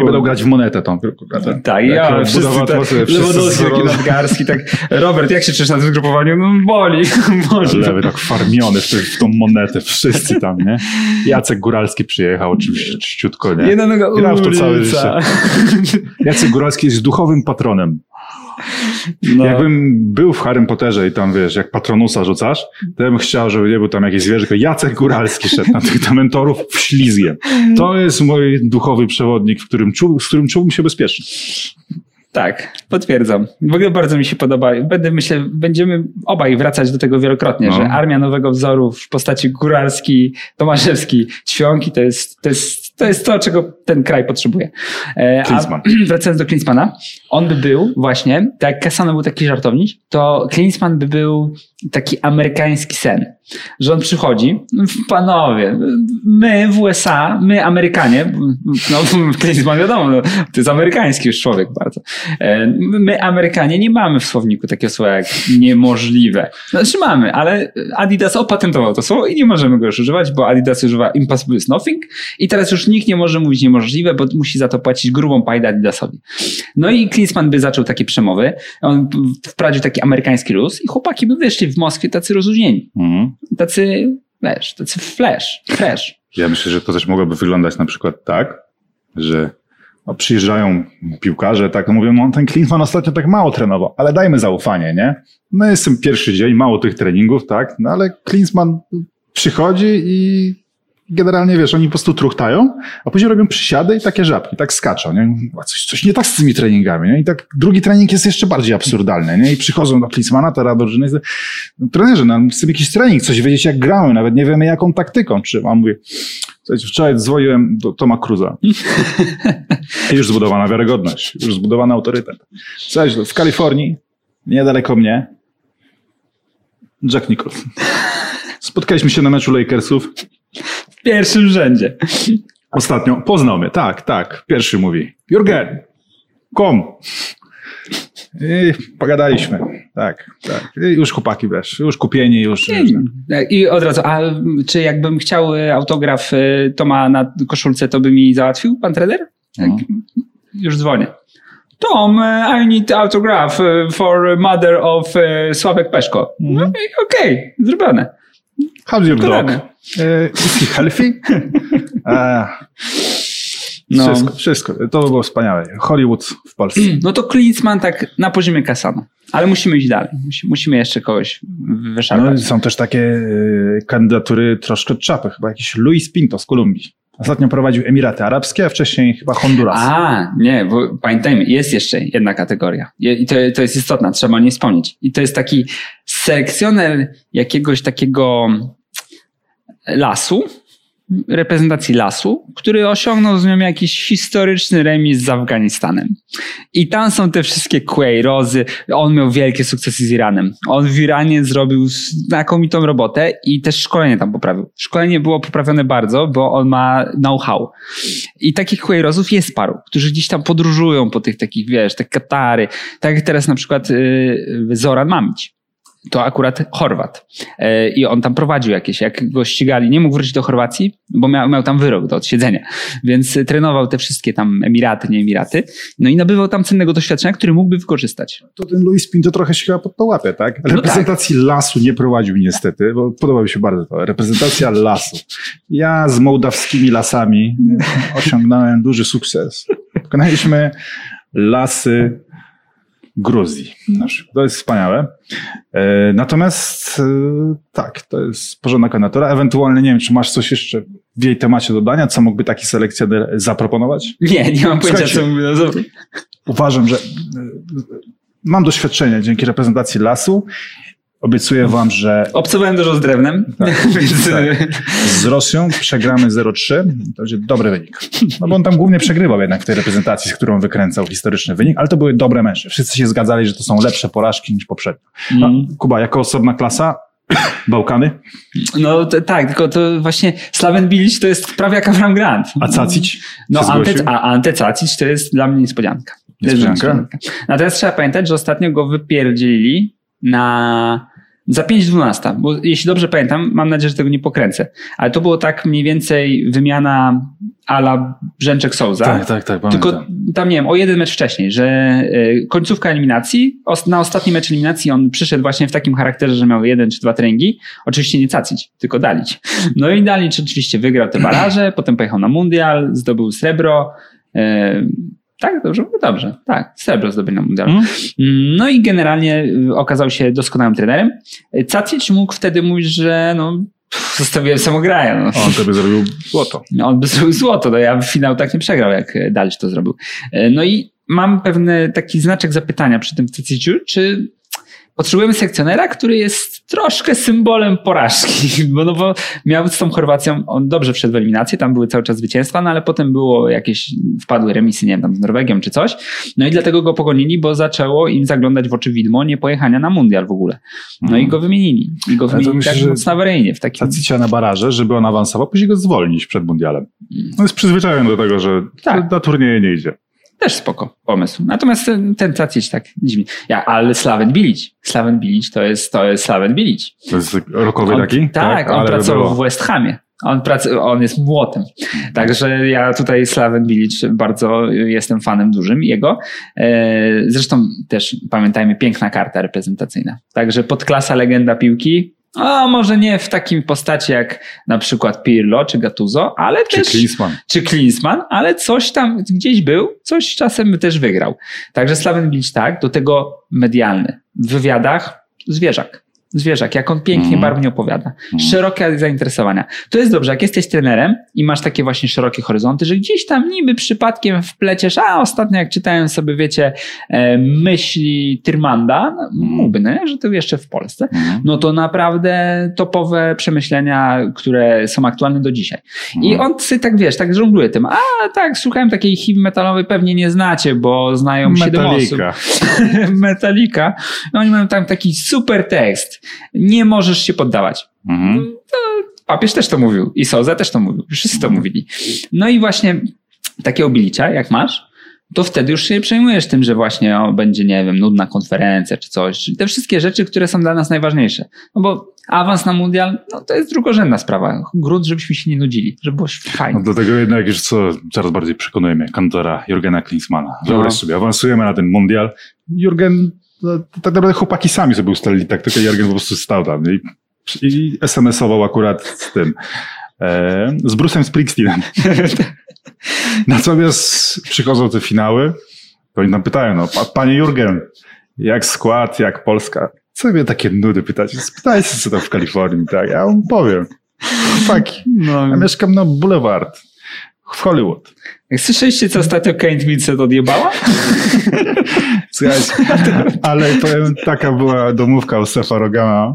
i będą grać w monetę tą. Tak, Tak, Jak ja, wszyscy tak, Lewandowski, taki zroz- nadgarski, tak. Robert, jak się czujesz na tym zgrupowaniu? No boli. Lewy tak farmiony w, w tą monetę, wszyscy tam, nie? Jacek Góralski przyjechał oczywiście czyściutko, nie? Jedna noga Grał w to całe ulica. Jacek Góralski jest duchowym patronem. No. Jakbym był w Harrym Potterze i tam, wiesz, jak patronusa rzucasz, to ja bym chciał, żeby nie był tam jakieś zwierzę, tylko Jacek Góralski szedł na tych mentorów w ślizgiem. To jest mój duchowy przewodnik, w którym czu, z którym czułbym się bezpiecznie. Tak, potwierdzam. W ogóle bardzo mi się podoba. Będę, myślę, będziemy obaj wracać do tego wielokrotnie, No. że armia nowego wzoru w postaci Góralski, Tomaszewski, Ćwionki to jest, to jest, to jest to, czego ten kraj potrzebuje. E, Klinsmann. A, wracając do Klinsmana, on by był właśnie, tak jak Kasano był taki żartownik, to Klinsman by był taki amerykański sen. Że on przychodzi, panowie, my w USA, my Amerykanie, no Klinsman wiadomo, no, to jest amerykański już człowiek bardzo. E, My Amerykanie nie mamy w słowniku takiego słowa jak niemożliwe. Znaczy mamy, ale Adidas opatentował to słowo i nie możemy go już używać, bo Adidas używa impossible is nothing i teraz już nikt nie może mówić niemożliwe, bo musi za to płacić grubą pajdę Adidasowi. No i Klinsman by zaczął takie przemowy, on wprowadził taki amerykański luz i chłopaki by wyszli w Moskwie tacy rozluźnieni. Mhm. Tacy, wiesz, tacy flash, fresh. Ja myślę, że to też mogłoby wyglądać na przykład tak, że no, przyjeżdżają piłkarze, tak, mówią, no ten Klinsmann ostatnio tak mało trenował, ale dajmy zaufanie, nie? No jestem pierwszy dzień, mało tych treningów, tak, no ale Klinsmann przychodzi i generalnie, wiesz, oni po prostu truchtają, a później robią przysiady i takie żabki, tak skaczą, nie? Coś, coś nie tak z tymi treningami, nie? I tak drugi trening jest jeszcze bardziej absurdalny, nie? I przychodzą do Klinsmana, teraz do drużyny, no, trenerze, no, chcemy jakiś trening, coś wiedzieć jak gramy, nawet nie wiemy jaką taktyką, czy on mówi, Słuchajcie, wczoraj dzwoniłem do Toma Cruza. I już zbudowana wiarygodność, już zbudowany autorytet. Słuchajcie, w Kalifornii, niedaleko mnie, Jack Nicholson. Spotkaliśmy się na meczu Lakersów. W pierwszym rzędzie. Ostatnio poznał mnie. Tak, tak. Pierwszy mówi. Jurgen, kom. I pogadaliśmy. Tak, tak. I już chłopaki wiesz, już kupieni, już. I od razu, a czy jakbym chciał e, autograf e, Toma na koszulce, to by mi załatwił pan trener? Tak. Już dzwonię. Tom, e, I need autograph for mother of Sławek Peszko. No i okej, zrobione. How's your dog? Is he healthy? No. Wszystko, wszystko. To by było wspaniałe. Hollywood w Polsce. No to Klinsman tak na poziomie Kasano. Ale musimy iść dalej. Musi- Musimy jeszcze kogoś No, wyszarpać. są też takie y, kandydatury troszkę czapy. Chyba jakiś Luis Pinto z Kolumbii. Ostatnio prowadził Emiraty Arabskie, a wcześniej chyba Honduras. A, nie, bo pamiętajmy, jest jeszcze jedna kategoria. I to, to jest istotna, trzeba o niej wspomnieć. I to jest taki selekcjoner jakiegoś takiego lasu, reprezentacji lasu, który osiągnął z nią jakiś historyczny remis z Afganistanem. I tam są te wszystkie Queirozy. On miał wielkie sukcesy z Iranem. On w Iranie zrobił znakomitą robotę i też szkolenie tam poprawił. Szkolenie było poprawione bardzo, bo on ma know-how. I takich Queirozów jest paru, którzy gdzieś tam podróżują po tych takich, wiesz, te Katary. Tak jak teraz na przykład y, Zoran Mamić. To akurat Chorwat. E, I on tam prowadził jakieś, jak go ścigali, nie mógł wrócić do Chorwacji, bo miał, miał tam wyrok do odsiedzenia. Więc y, trenował te wszystkie tam Emiraty, nie Emiraty. No i nabywał tam cennego doświadczenia, który mógłby wykorzystać. To ten Luis Pinto trochę się chyba pod to łapie, tak? No Reprezentacji lasu nie prowadził niestety, bo podoba mi się bardzo to. Reprezentacja lasu. Ja z mołdawskimi lasami osiągnąłem duży sukces. Pokonaliśmy lasy Gruzji. na przykład. To jest wspaniałe. E, Natomiast e, tak, to jest porządna kandydatura. Ewentualnie nie wiem, czy masz coś jeszcze w jej temacie dodania, co mógłby taki selekcjoner zaproponować? Nie, nie mam pojęcia, co mówię. No, uważam, że e, mam doświadczenie dzięki reprezentacji lasu Obiecuję wam, że Obcowałem dużo z drewnem, więc Tak. z Rosją przegramy 0-3. To będzie dobry wynik. No bo on tam głównie przegrywał jednak w tej reprezentacji, z którą wykręcał historyczny wynik, ale to były dobre mecze. Wszyscy się zgadzali, że to są lepsze porażki niż poprzednio. No, Mm. Kuba, jako osobna klasa, Bałkany, no to, tak, tylko to właśnie Slaven Bilic to jest prawie jak Avram Grant. a Cacić No? Ante, a Ante Cacic to jest dla mnie niespodzianka. Niespodzianka? Natomiast trzeba pamiętać, że ostatnio go wypierdzielili na za 5-12, bo jeśli dobrze pamiętam, mam nadzieję, że tego nie pokręcę, ale to było tak mniej więcej wymiana ala Brzęczek Souza. Tak, tak, tak, Tylko pamiętam. tam, nie wiem, o jeden mecz wcześniej, że y, końcówka eliminacji, na ostatni mecz eliminacji on przyszedł właśnie w takim charakterze, że miał jeden czy dwa treningi. Oczywiście nie cacić, tylko Dalić. No i Dalić oczywiście wygrał te baraże, potem pojechał na mundial, zdobył srebro. Y, tak, dobrze, dobrze, tak, srebro zdobył na mundial. Mhm. No i generalnie y, okazał się doskonałym trenerem. Y, Cacic mógł wtedy mówić, że no, zostawiłem samograja. No. On to by zrobił złoto. No, On by zrobił złoto, no ja w finał tak nie przegrał, jak e, Dalić to zrobił. E, No i mam pewny taki znaczek zapytania przy tym Ceciciu, czy potrzebujemy sekcjonera, który jest troszkę symbolem porażki, bo, no bo miał z tą Chorwacją, on dobrze wszedł w eliminację, tam były cały czas zwycięstwa, no ale potem było jakieś, wpadły remisy, nie wiem, tam z Norwegią czy coś, no i dlatego go pogonili, bo zaczęło im zaglądać w oczy widmo niepojechania na mundial w ogóle. No i go wymienili. I go wymienili myślę, tak mocno awaryjnie w takim... Cacicia na baraże, żeby on awansował, później go zwolnić przed mundialem. No jest przyzwyczajony do tego, że Tak. na turnieje nie idzie. Też spoko pomysł. Natomiast ten, ten Cacic tak dziwnie. Ja, ale Slaven Bilic. Slaven Bilic to jest, to jest Slaven Bilic. To jest rokowy On, taki? Tak, on ale by pracował było. w West Hamie. On, prac, on jest młotem. Także ja tutaj Slaven Bilic bardzo jestem fanem dużym jego. E, Zresztą też pamiętajmy, piękna karta reprezentacyjna. Także podklasa legenda piłki. A może nie w takim postaci jak na przykład Pirlo czy Gattuso, ale Czy też czy Klinsmann, ale coś tam gdzieś był, coś czasem też wygrał. Także Slaven Bilic tak, do tego medialny. W wywiadach zwierzak. Zwierzak, jak on pięknie, Mhm. barwnie opowiada. Mhm. Szerokie zainteresowania. To jest dobrze, jak jesteś trenerem i masz takie właśnie szerokie horyzonty, że gdzieś tam niby przypadkiem wpleciesz, a ostatnio jak czytałem sobie, wiecie, e, myśli Tyrmanda, no, mógłby, no, że to jeszcze w Polsce, Mhm. no to naprawdę topowe przemyślenia, które są aktualne do dzisiaj. I Mhm. on sobie tak, wiesz, tak żongluje tym, a tak, słuchałem takiej heavy metalowej, pewnie nie znacie, bo znają siedem osób. Metallica. Metallica. No oni mają tam taki super tekst. Nie możesz się poddawać. Mhm. Papież też to mówił i Soza też to mówił. Wszyscy to mówili. No i właśnie takiego bilicia, jak masz, to wtedy już się przejmujesz tym, że właśnie o, będzie, nie wiem, nudna konferencja czy coś. Czyli te wszystkie rzeczy, które są dla nas najważniejsze. No bo awans na mundial, no to jest drugorzędna sprawa. Grunt, żebyśmy się nie nudzili, żeby było fajnie. No do tego jednak już co coraz bardziej przekonuje mnie kantora Jurgena Klinsmana. Wyobraź No. sobie, awansujemy na ten mundial. Jurgen, no, tak naprawdę chłopaki sami sobie ustalili taktykę, Jurgen po prostu stał tam i, i SMS-ował akurat z tym, e, z Bruce'em Springsteenem. Natomiast przychodzą te finały, to oni nam pytają, no, pa, panie Jurgen, jak skład, jak Polska? Co mnie takie nudy pytacie? Spytajcie, co tam w Kalifornii, tak? Ja wam powiem. Chłopaki, No. ja mieszkam na Boulevard w Hollywood. Słyszeliście, co ostatnio Kate Winslet odjebała? Słuchajcie, ale powiem, taka była domówka u Sefa Rogana.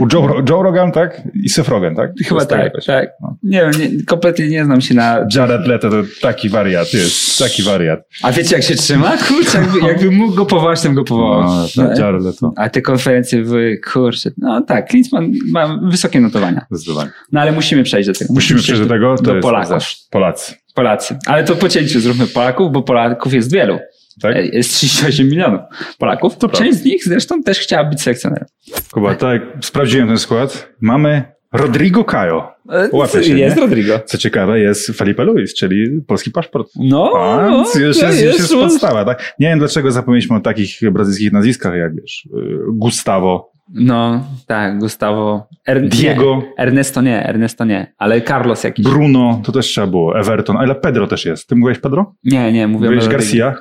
U Joe, Joe Rogan, tak? I Seth Rogan, tak? Chyba tak, jakoś. tak. No. Nie wiem, nie, kompletnie nie znam się na... Jared Leto to taki wariat jest, taki wariat. A wiecie, jak się trzyma? Kurczę, jakby, jakby mógł go powołać, to bym go powołał. No, tak, Jared Leto, A te konferencje były, kurczę, no tak, Klinsmann ma wysokie notowania. zdecydowanie. No ale musimy przejść do tego. Musimy przejść do tego, to do jest Polaków. Polacy, Polacy. Ale to po cięciu zróbmy Polaków, bo Polaków jest wielu. Tak? Jest 38 milionów Polaków. To Część z nich zresztą też chciała być selekcjonerem. Kuba, tak, sprawdziłem ten skład. Mamy Rodrigo Cayo. E, Łapie się, jest nie? Rodrigo. Co ciekawe, jest Felipe Luis, czyli polski paszport. No, no, już to jest, już jest podstawa, tak? Nie wiem, dlaczego zapomnieliśmy o takich brazylijskich nazwiskach, jak wiesz, y, Gustavo, No, tak, Gustavo. Er, Diego. Nie, Ernesto nie, Ernesto nie, ale Carlos jakiś. Bruno, to też trzeba było, Everton, ale Pedro też jest. Ty mówiłeś Pedro? nie, nie, mówię Mówiłeś. Garcia?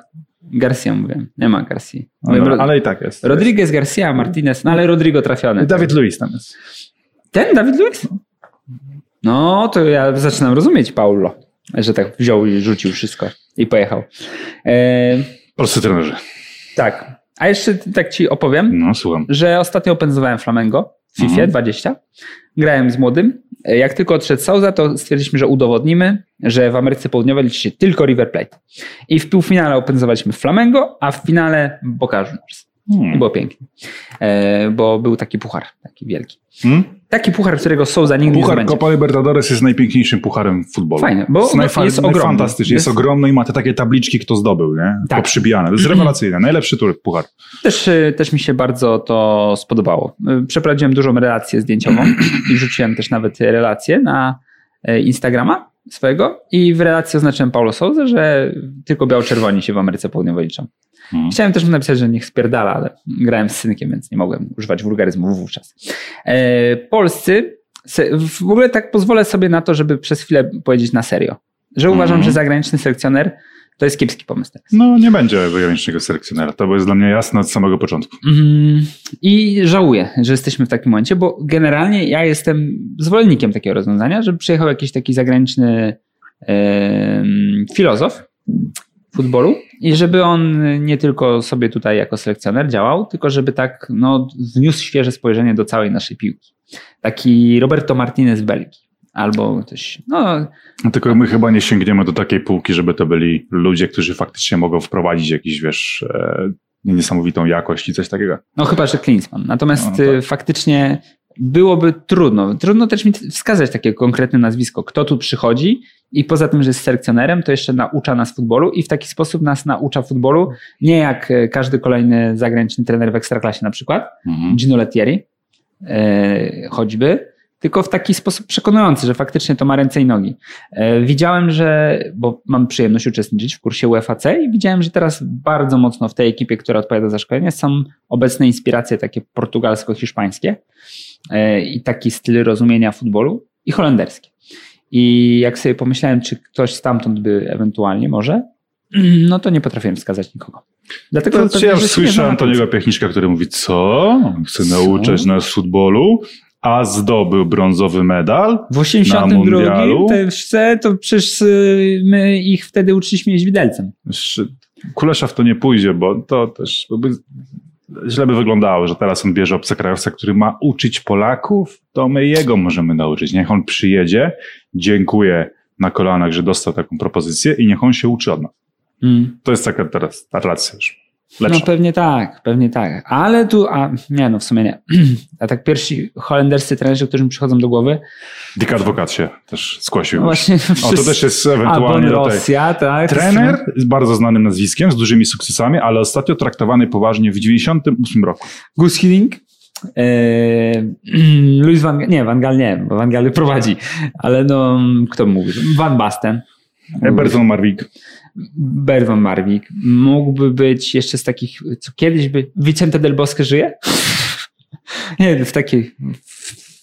Garcia mówię. Nie ma Garcia. No, Mówię, Ro- ale i tak jest. Rodriguez, Garcia, Martinez, no ale Rodrigo trafiony. Dawid Luiz tam jest. Ten Dawid Luiz? No, to ja zaczynam rozumieć Paulo, że tak wziął i rzucił wszystko i pojechał. E, Polscy trenerzy. tak, A jeszcze tak ci opowiem, No, słucham. że ostatnio opędzowałem Flamengo w FIFA Mhm. 20. Grałem z młodym. Jak tylko odszedł Souza, to stwierdziliśmy, że udowodnimy, że w Ameryce Południowej liczy się tylko River Plate. I w półfinale opędzowaliśmy Flamengo, a w finale Boca Juniors. Hmm. było pięknie. E, bo był taki puchar, taki wielki. Hmm? Taki puchar, którego Souza nigdy nie Puchar zdobędzie. Copa Libertadores jest najpiękniejszym pucharem w futbolu. Fajnie, bo jest, no, najfa- jest ogromny. najfantastyczny, jest, Jest- ogromny i ma te takie tabliczki, kto zdobył, nie? Tak. Poprzybijane. To jest rewelacyjne. Najlepszy tur puchar. Też, y, też mi się bardzo to spodobało. Y, Przeprowadziłem dużą relację zdjęciową i wrzuciłem też nawet relację na y, Instagrama swojego i w relacji oznaczyłem Paulo Souza, że tylko biało-czerwoni się w Ameryce Południowej liczą. Hmm. Chciałem też mu napisać, że niech spierdala, ale grałem z synkiem, więc nie mogłem używać wulgaryzmu wówczas. E, polscy, w ogóle tak pozwolę sobie na to, żeby przez chwilę powiedzieć na serio, że uważam, Mhm. że zagraniczny selekcjoner to jest kiepski pomysł teraz. No, nie będzie zagranicznego selekcjonera. To jest dla mnie jasne od samego początku. Mm, I żałuję, że jesteśmy w takim momencie, bo generalnie ja jestem zwolennikiem takiego rozwiązania, żeby przyjechał jakiś taki zagraniczny filozof futbolu i żeby on nie tylko sobie tutaj jako selekcjoner działał, tylko żeby tak no, wniósł świeże spojrzenie do całej naszej piłki. Taki Roberto Martinez z Belgii. Albo ktoś, no No, Tylko my chyba nie sięgniemy do takiej półki, żeby to byli ludzie, którzy faktycznie mogą wprowadzić jakiś, wiesz, e, niesamowitą jakość i coś takiego. No chyba, że Klinsmann. Natomiast No, tak. y, faktycznie byłoby trudno. Trudno też mi wskazać takie konkretne nazwisko, kto tu przychodzi i poza tym, że jest selekcjonerem, to jeszcze naucza nas futbolu i w taki sposób nas naucza futbolu, nie jak y, każdy kolejny zagraniczny trener w Ekstraklasie na przykład, Mhm. Gino Lettieri e, choćby, tylko w taki sposób przekonujący, że faktycznie to ma ręce i nogi. E, Widziałem, że, bo mam przyjemność uczestniczyć w kursie UFAC i widziałem, że teraz bardzo mocno w tej ekipie, która odpowiada za szkolenie, są obecne inspiracje takie portugalsko-hiszpańskie e, i taki styl rozumienia futbolu i holenderskie. I jak sobie pomyślałem, czy ktoś stamtąd by ewentualnie może, no to nie potrafiłem wskazać nikogo. Dlatego To, ja już się nie słyszałem znam na Toniego Piechniczka, który mówi, co? Chce nauczać nas futbolu, a zdobył brązowy medal. W 82 mundialu? TFC to przecież y, my ich wtedy uczyliśmy jeść widelcem. W to nie pójdzie, bo to też źle by wyglądało, że teraz on bierze obcokrajowca, który ma uczyć Polaków, to my jego możemy nauczyć. Niech on przyjedzie, dziękuję na kolanach, że dostał taką propozycję i niech on się uczy od nas. To jest taka teraz ta relacja już. No Lepsza. pewnie tak, pewnie tak. Ale tu, a nie no w sumie nie. A tak pierwsi holenderscy trenerzy, którzy mi przychodzą do głowy, Dick Advokat się też skłosił. no właśnie o, to też jest ewentualnie. Rosja, tak. Trener z bardzo znanym nazwiskiem, z dużymi sukcesami, ale ostatnio traktowany poważnie w 98 roku. Gus Hiddink, e, Luis Van nie, Van Gaal nie, bo Van Gaal prowadzi, ale no, kto mówi? Van Basten. Eberton Marwik. Bert van Marwik. Mógłby być jeszcze z takich, co kiedyś by... Vicente del Bosque żyje? nie, w takiej...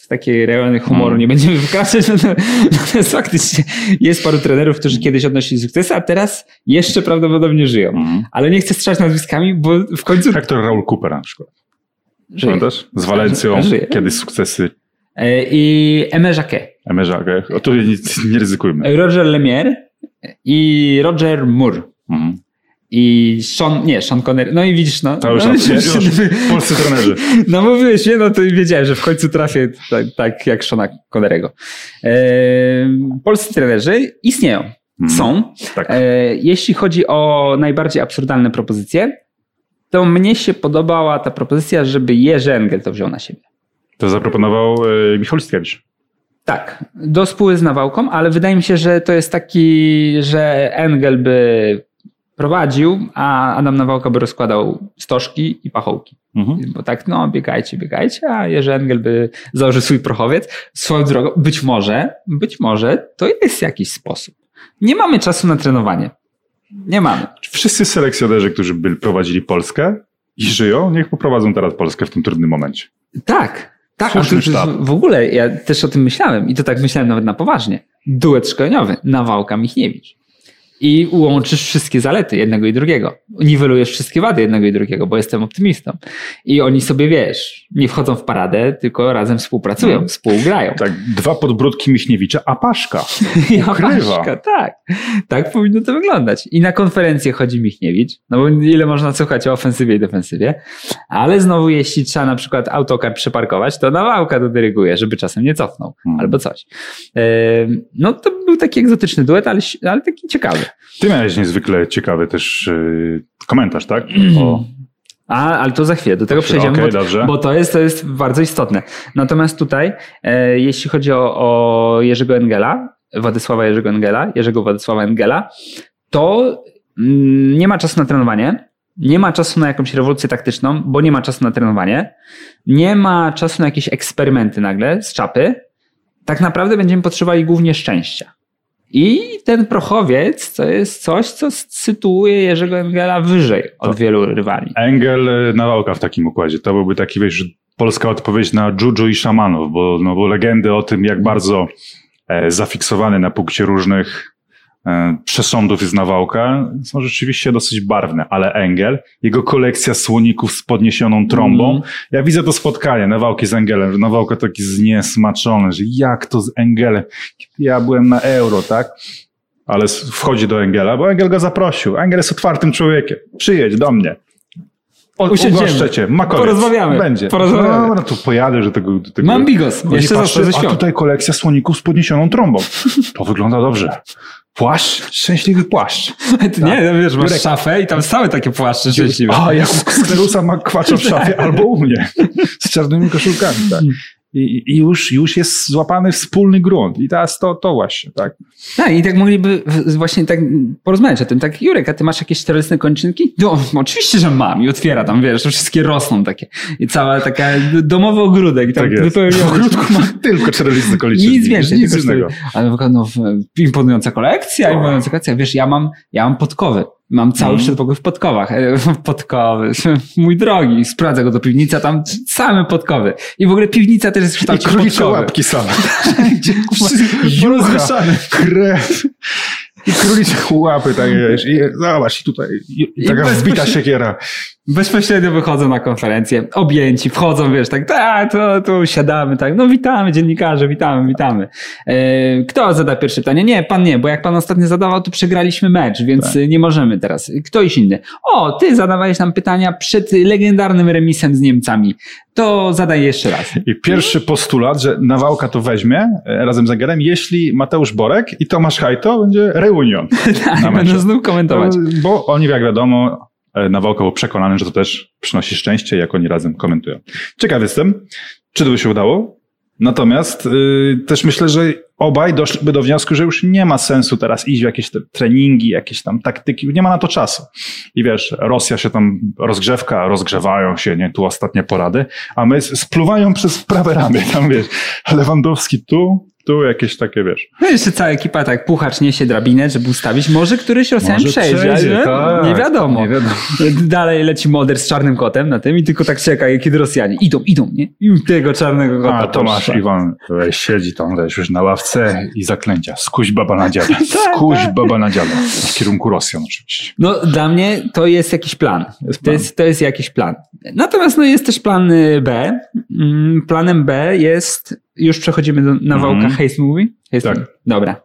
W takiej rejony humoru Hmm. nie będziemy wykraczać, no to, natomiast faktycznie jest paru trenerów, którzy kiedyś odnosili sukcesy, a teraz jeszcze prawdopodobnie żyją. Mhm. Ale nie chcę strzelać nazwiskami, bo w końcu Hector Raul Cooper na przykład. żyje. Pamiętasz? Z Walencją, Żyje. kiedyś sukcesy E, I Aimé Jacquet. O tu nie, nie ryzykujmy. Roger Lemieux i Roger Moore. Mhm. I Sean, nie, Sean Connery. No i widzisz, no. Już, no, już, już, polscy trenerzy. No mówiłeś mnie, no to wiedziałem, że w końcu trafię tak, tak jak Shona Connerego. E, polscy trenerzy istnieją, Mhm. są. Tak. E, jeśli chodzi o najbardziej absurdalne propozycje, to mnie się podobała ta propozycja, żeby Jerzy Engel to wziął na siebie. To zaproponował e, Michał Listkiewicz. Tak, do spóły z Nawałką, ale wydaje mi się, że to jest taki, że Engel by prowadził, a Adam Nawałka by rozkładał stożki i pachołki. Mhm. Bo tak, no, biegajcie, biegajcie, a Jerzy Engel by założył swój prochowiec. Swoją drogą, być może, być może to jest jakiś sposób. Nie mamy czasu na trenowanie. Nie mamy. Wszyscy selekcjonerzy, którzy byli, prowadzili Polskę i żyją, niech poprowadzą teraz Polskę w tym trudnym momencie. Tak, tak. Sztab. w ogóle ja też o tym myślałem i to tak myślałem nawet na poważnie. Duet szkoleniowy, Nawałka Michniewicz. I łączysz wszystkie zalety jednego i drugiego. Niwelujesz wszystkie wady jednego i drugiego, bo jestem optymistą. I oni sobie, wiesz, nie wchodzą w paradę, tylko razem współpracują, Mhm. współgrają. Tak, dwa podbródki Miśniewicza, a Paszka. Ukrywa. Paszka, tak. Tak powinno to wyglądać. I na konferencję chodzi Michniewicz, no bo ile można słuchać o ofensywie i defensywie, ale znowu jeśli trzeba na przykład autokar przeparkować, to Nawałka to dyryguje, żeby czasem nie cofnął, Hmm. albo coś. No to był taki egzotyczny duet, ale, ale taki ciekawy. Ty miałeś niezwykle ciekawy też yy, komentarz, tak? O, A, ale to za chwilę, do tego przejdziemy, okej, bo, dobrze. bo to, jest, to jest bardzo istotne. Natomiast tutaj, e, jeśli chodzi o, o Jerzego Engela, Władysława Jerzego Engela, Jerzego Władysława Engela, to mm, nie ma czasu na trenowanie, nie ma czasu na jakąś rewolucję taktyczną, bo nie ma czasu na trenowanie, nie ma czasu na jakieś eksperymenty nagle z czapy. Tak naprawdę będziemy potrzebowali głównie szczęścia. I ten prochowiec to jest coś, co sytuuje Jerzego Engela wyżej od To- wielu rywali. Engel, y, Nawałka w takim układzie. To byłby taki, wiesz, polska odpowiedź na Juju i szamanów, bo, no, bo legendy o tym, jak bardzo e, zafiksowany na punkcie różnych e, przesądów jest Nawałka, są rzeczywiście dosyć barwne, ale Engel, jego kolekcja słoników z podniesioną trąbą, Mm. ja widzę to spotkanie Nawałki z Engelem, że Nawałka taki zniesmaczony, że jak to z Engelem? Ja byłem na euro, tak? Ale wchodzi do Engela, bo Engel go zaprosił. Engel jest otwartym człowiekiem. Przyjedź do mnie. Ugoszczę cię. Makowiec. Porozmawiamy. Będzie. Porozmawiamy. No, no to pojadę, że tego... do tego Mam bigos, jeszcze patrzę, zawsze ze A świąt. tutaj kolekcja słoników z podniesioną trąbą. To wygląda dobrze. Płaszcz, szczęśliwy płaszcz. Ty nie, no wiesz, masz Jurek. szafę i tam same takie płaszcze szczęśliwe. A, jak u Sklerusa ma kwacza w szafie, albo u mnie. Z czarnymi koszulkami, tak. I, I już, już jest złapany wspólny grunt. I teraz to, to właśnie, tak. Tak, i tak mogliby właśnie tak porozmawiać o tym. Tak, Jurek, a ty masz jakieś czterolistne kończynki? No, oczywiście, że mam. I otwiera tam, wiesz, to wszystkie rosną takie. I cała taka domowy ogródek. I tam Tak jest. wypełniony. W ogródku ma tylko czterolistne koliczynki. Nic więcej, Nic innego. Ale no, imponująca kolekcja, imponująca kolekcja. Wiesz, ja mam, ja mam podkowy. Mam cały Mhm. przedpokój w podkowach. Podkowy. Mój drogi. Sprawdzę go do piwnicy, a tam same podkowy. I w ogóle piwnica też jest w I kształcie królicze podkowy. łapki same. Gdzie, Jucha, Porozmieszane. krew. I królicze łapy, tak wiesz. I zobacz, i tutaj i, i I taka bezpośrednio- wbita siekiera. Bezpośrednio wychodzą na konferencję, objęci, wchodzą, wiesz, tak, tak, to tu siadamy, tak, no witamy dziennikarze, witamy, witamy. E, Kto zada pierwsze pytanie? Nie, pan nie, bo jak pan ostatnio zadawał, to przegraliśmy mecz, więc Tak. e, nie możemy teraz. Ktoś inny. O, ty zadawałeś nam pytania przed legendarnym remisem z Niemcami. To zadaj jeszcze raz. I pierwszy postulat, że Nawałka to weźmie e, razem z Engelem, jeśli Mateusz Borek i Tomasz Hajto będzie reunion. Tak, meczu. znów komentować. Bo oni, jak wiadomo, e, Nawałka był przekonany, że to też przynosi szczęście, jak oni razem komentują. Ciekaw jestem, czy to by się udało. Natomiast y, też myślę, że obaj doszliby do wniosku, że już nie ma sensu teraz iść w jakieś treningi, jakieś tam taktyki, nie ma na to czasu. I wiesz, Rosja się tam rozgrzewka, rozgrzewają się, nie, tu ostatnie porady, a my spluwają przez prawe ramy, tam wiesz, Lewandowski tu, tu jakieś takie, wiesz. No jeszcze cała ekipa, tak, puchacz niesie drabinę, żeby ustawić. Może któryś Rosjan przejdzie, przejdzie, tak. nie wiadomo. Nie wiadomo. Dalej leci moder z czarnym kotem na tym i tylko tak czeka, kiedy Rosjanie idą, idą, nie? I tego czarnego kota. A Tomasz poszła. Iwan weź, siedzi tam wiesz, już na ławce i zaklęcia. Skuś baba na dziale. Tak, Skuś tak. baba na dziale. W kierunku Rosjan oczywiście. No, dla mnie to jest jakiś plan. Jest To plan. jest, to jest jakiś plan. Natomiast no, jest też plan y, B. Mm, Planem B jest, już przechodzimy do Nawałka Mhm. Haste Movie. Haste Tak. Movie. Dobra.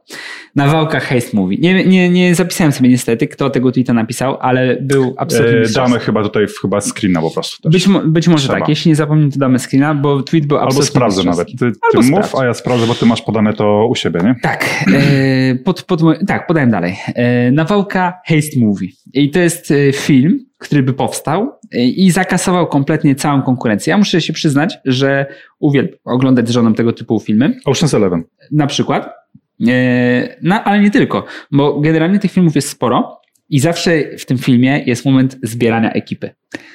Nawałka Haste Movie. Nie, nie, nie zapisałem sobie niestety, kto tego tweeta napisał, ale był absolutnie E, mistrzowski. damy chyba tutaj chyba screena po prostu też. Być, być może Trzeba. tak, jeśli nie zapomnę, to damy screena, bo tweet był Albo absolutnie sprawdzę nawet. Ty, ty Albo mów, sprawdź. a ja sprawdzę, bo ty masz podane to u siebie, nie? Tak, e, pod, pod, tak, podałem dalej. E, Nawałka Haste Movie. I to jest film, który by powstał i zakasował kompletnie całą konkurencję. Ja muszę się przyznać, że uwielbiam oglądać z żoną tego typu filmy, Ocean's Eleven. na przykład, no, ale nie tylko, bo generalnie tych filmów jest sporo i zawsze w tym filmie jest moment zbierania ekipy.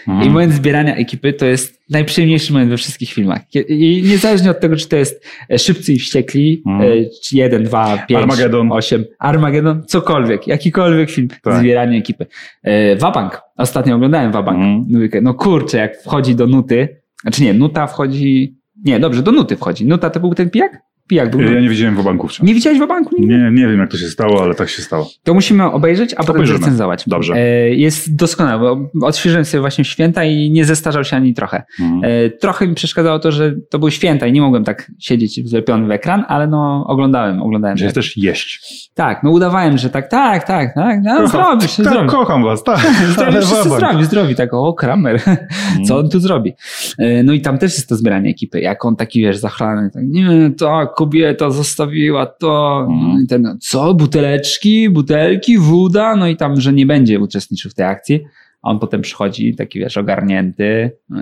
Mhm. I moment zbierania ekipy to jest najprzyjemniejszy moment we wszystkich filmach. I niezależnie od tego, czy to jest e, Szybcy i Wściekli, Mhm. e, czy 1, 2, 5, Armageddon. 8, Armageddon, cokolwiek, jakikolwiek film, Tak. zbieranie ekipy. E, Wabank, ostatnio oglądałem Wabank. Mhm. No kurczę, jak wchodzi do nuty, znaczy nie, nuta wchodzi, nie, dobrze, do nuty wchodzi. Nuta to był ten pijak? Pijak był. Ja nie widziałem w banku wciąż. Nie widziałeś w banku? Nie, nie wiem jak to się stało, ale tak się stało. To musimy obejrzeć, a potem Obejrzymy. recenzować. Dobrze. E, Jest doskonały. bo Odświeżyłem sobie właśnie święta i nie zestarzał się ani trochę. Mhm. E, Trochę mi przeszkadzało to, że to były święta i nie mogłem tak siedzieć wlepiony w ekran, ale no oglądałem, oglądałem. Że jest też jeść. Tak, no udawałem, że tak, tak, tak, tak, no zrobisz, tak, zrobisz. kocham was, tak. Zdrowi, zdrowi, tak, o, Kramer, co on tu zrobi? E, No i tam też jest to zbieranie ekipy, jak on taki, wiesz, zachlany, tak, nie, ta kobieta zostawiła to, Mhm. no i ten, no, co, buteleczki, butelki, woda, no i tam, że nie będzie uczestniczył w tej akcji, a on potem przychodzi taki, wiesz, ogarnięty, yy,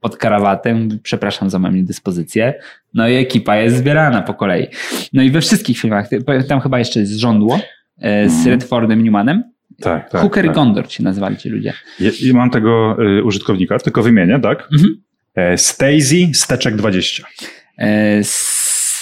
pod karawatem, przepraszam za moją niedyspozycję, no i ekipa jest zbierana po kolei. No i we wszystkich filmach, tam chyba jeszcze jest Żądło, e, z Mhm. Redfordem Newmanem, Tak, tak. Hooker tak. i Gondor się nazywali ci ludzie. Je- I mam tego y, użytkownika, tylko wymienię, tak? Mhm. E, Stacy Steczek 20. E, s-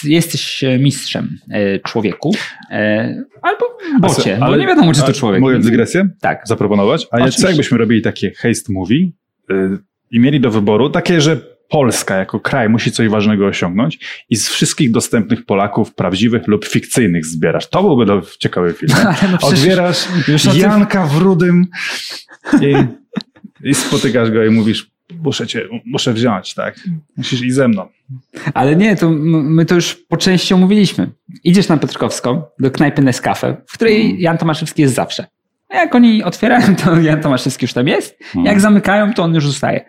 jesteś e, mistrzem e, człowieku e, albo bocie, A bo nie wiadomo, czy to człowiek. Mogę dygresję Tak. zaproponować? A ja, co Oczywiście. jakbyśmy robili takie haste movie y, i mieli do wyboru takie, że Polska jako kraj musi coś ważnego osiągnąć i z wszystkich dostępnych Polaków, prawdziwych lub fikcyjnych zbierasz. To byłby do, ciekawy film. Ale no Odbierasz Janka w rudym i, i spotykasz go i mówisz, muszę cię, muszę wziąć, tak? Musisz iść ze mną. Ale nie, to my to już po części omówiliśmy. Idziesz na Piotrkowską do knajpy Nescafe, w której Jan Tomaszewski jest zawsze. A jak oni otwierają, to Jan Tomaszewski już tam jest. Jak zamykają, to on już zostaje.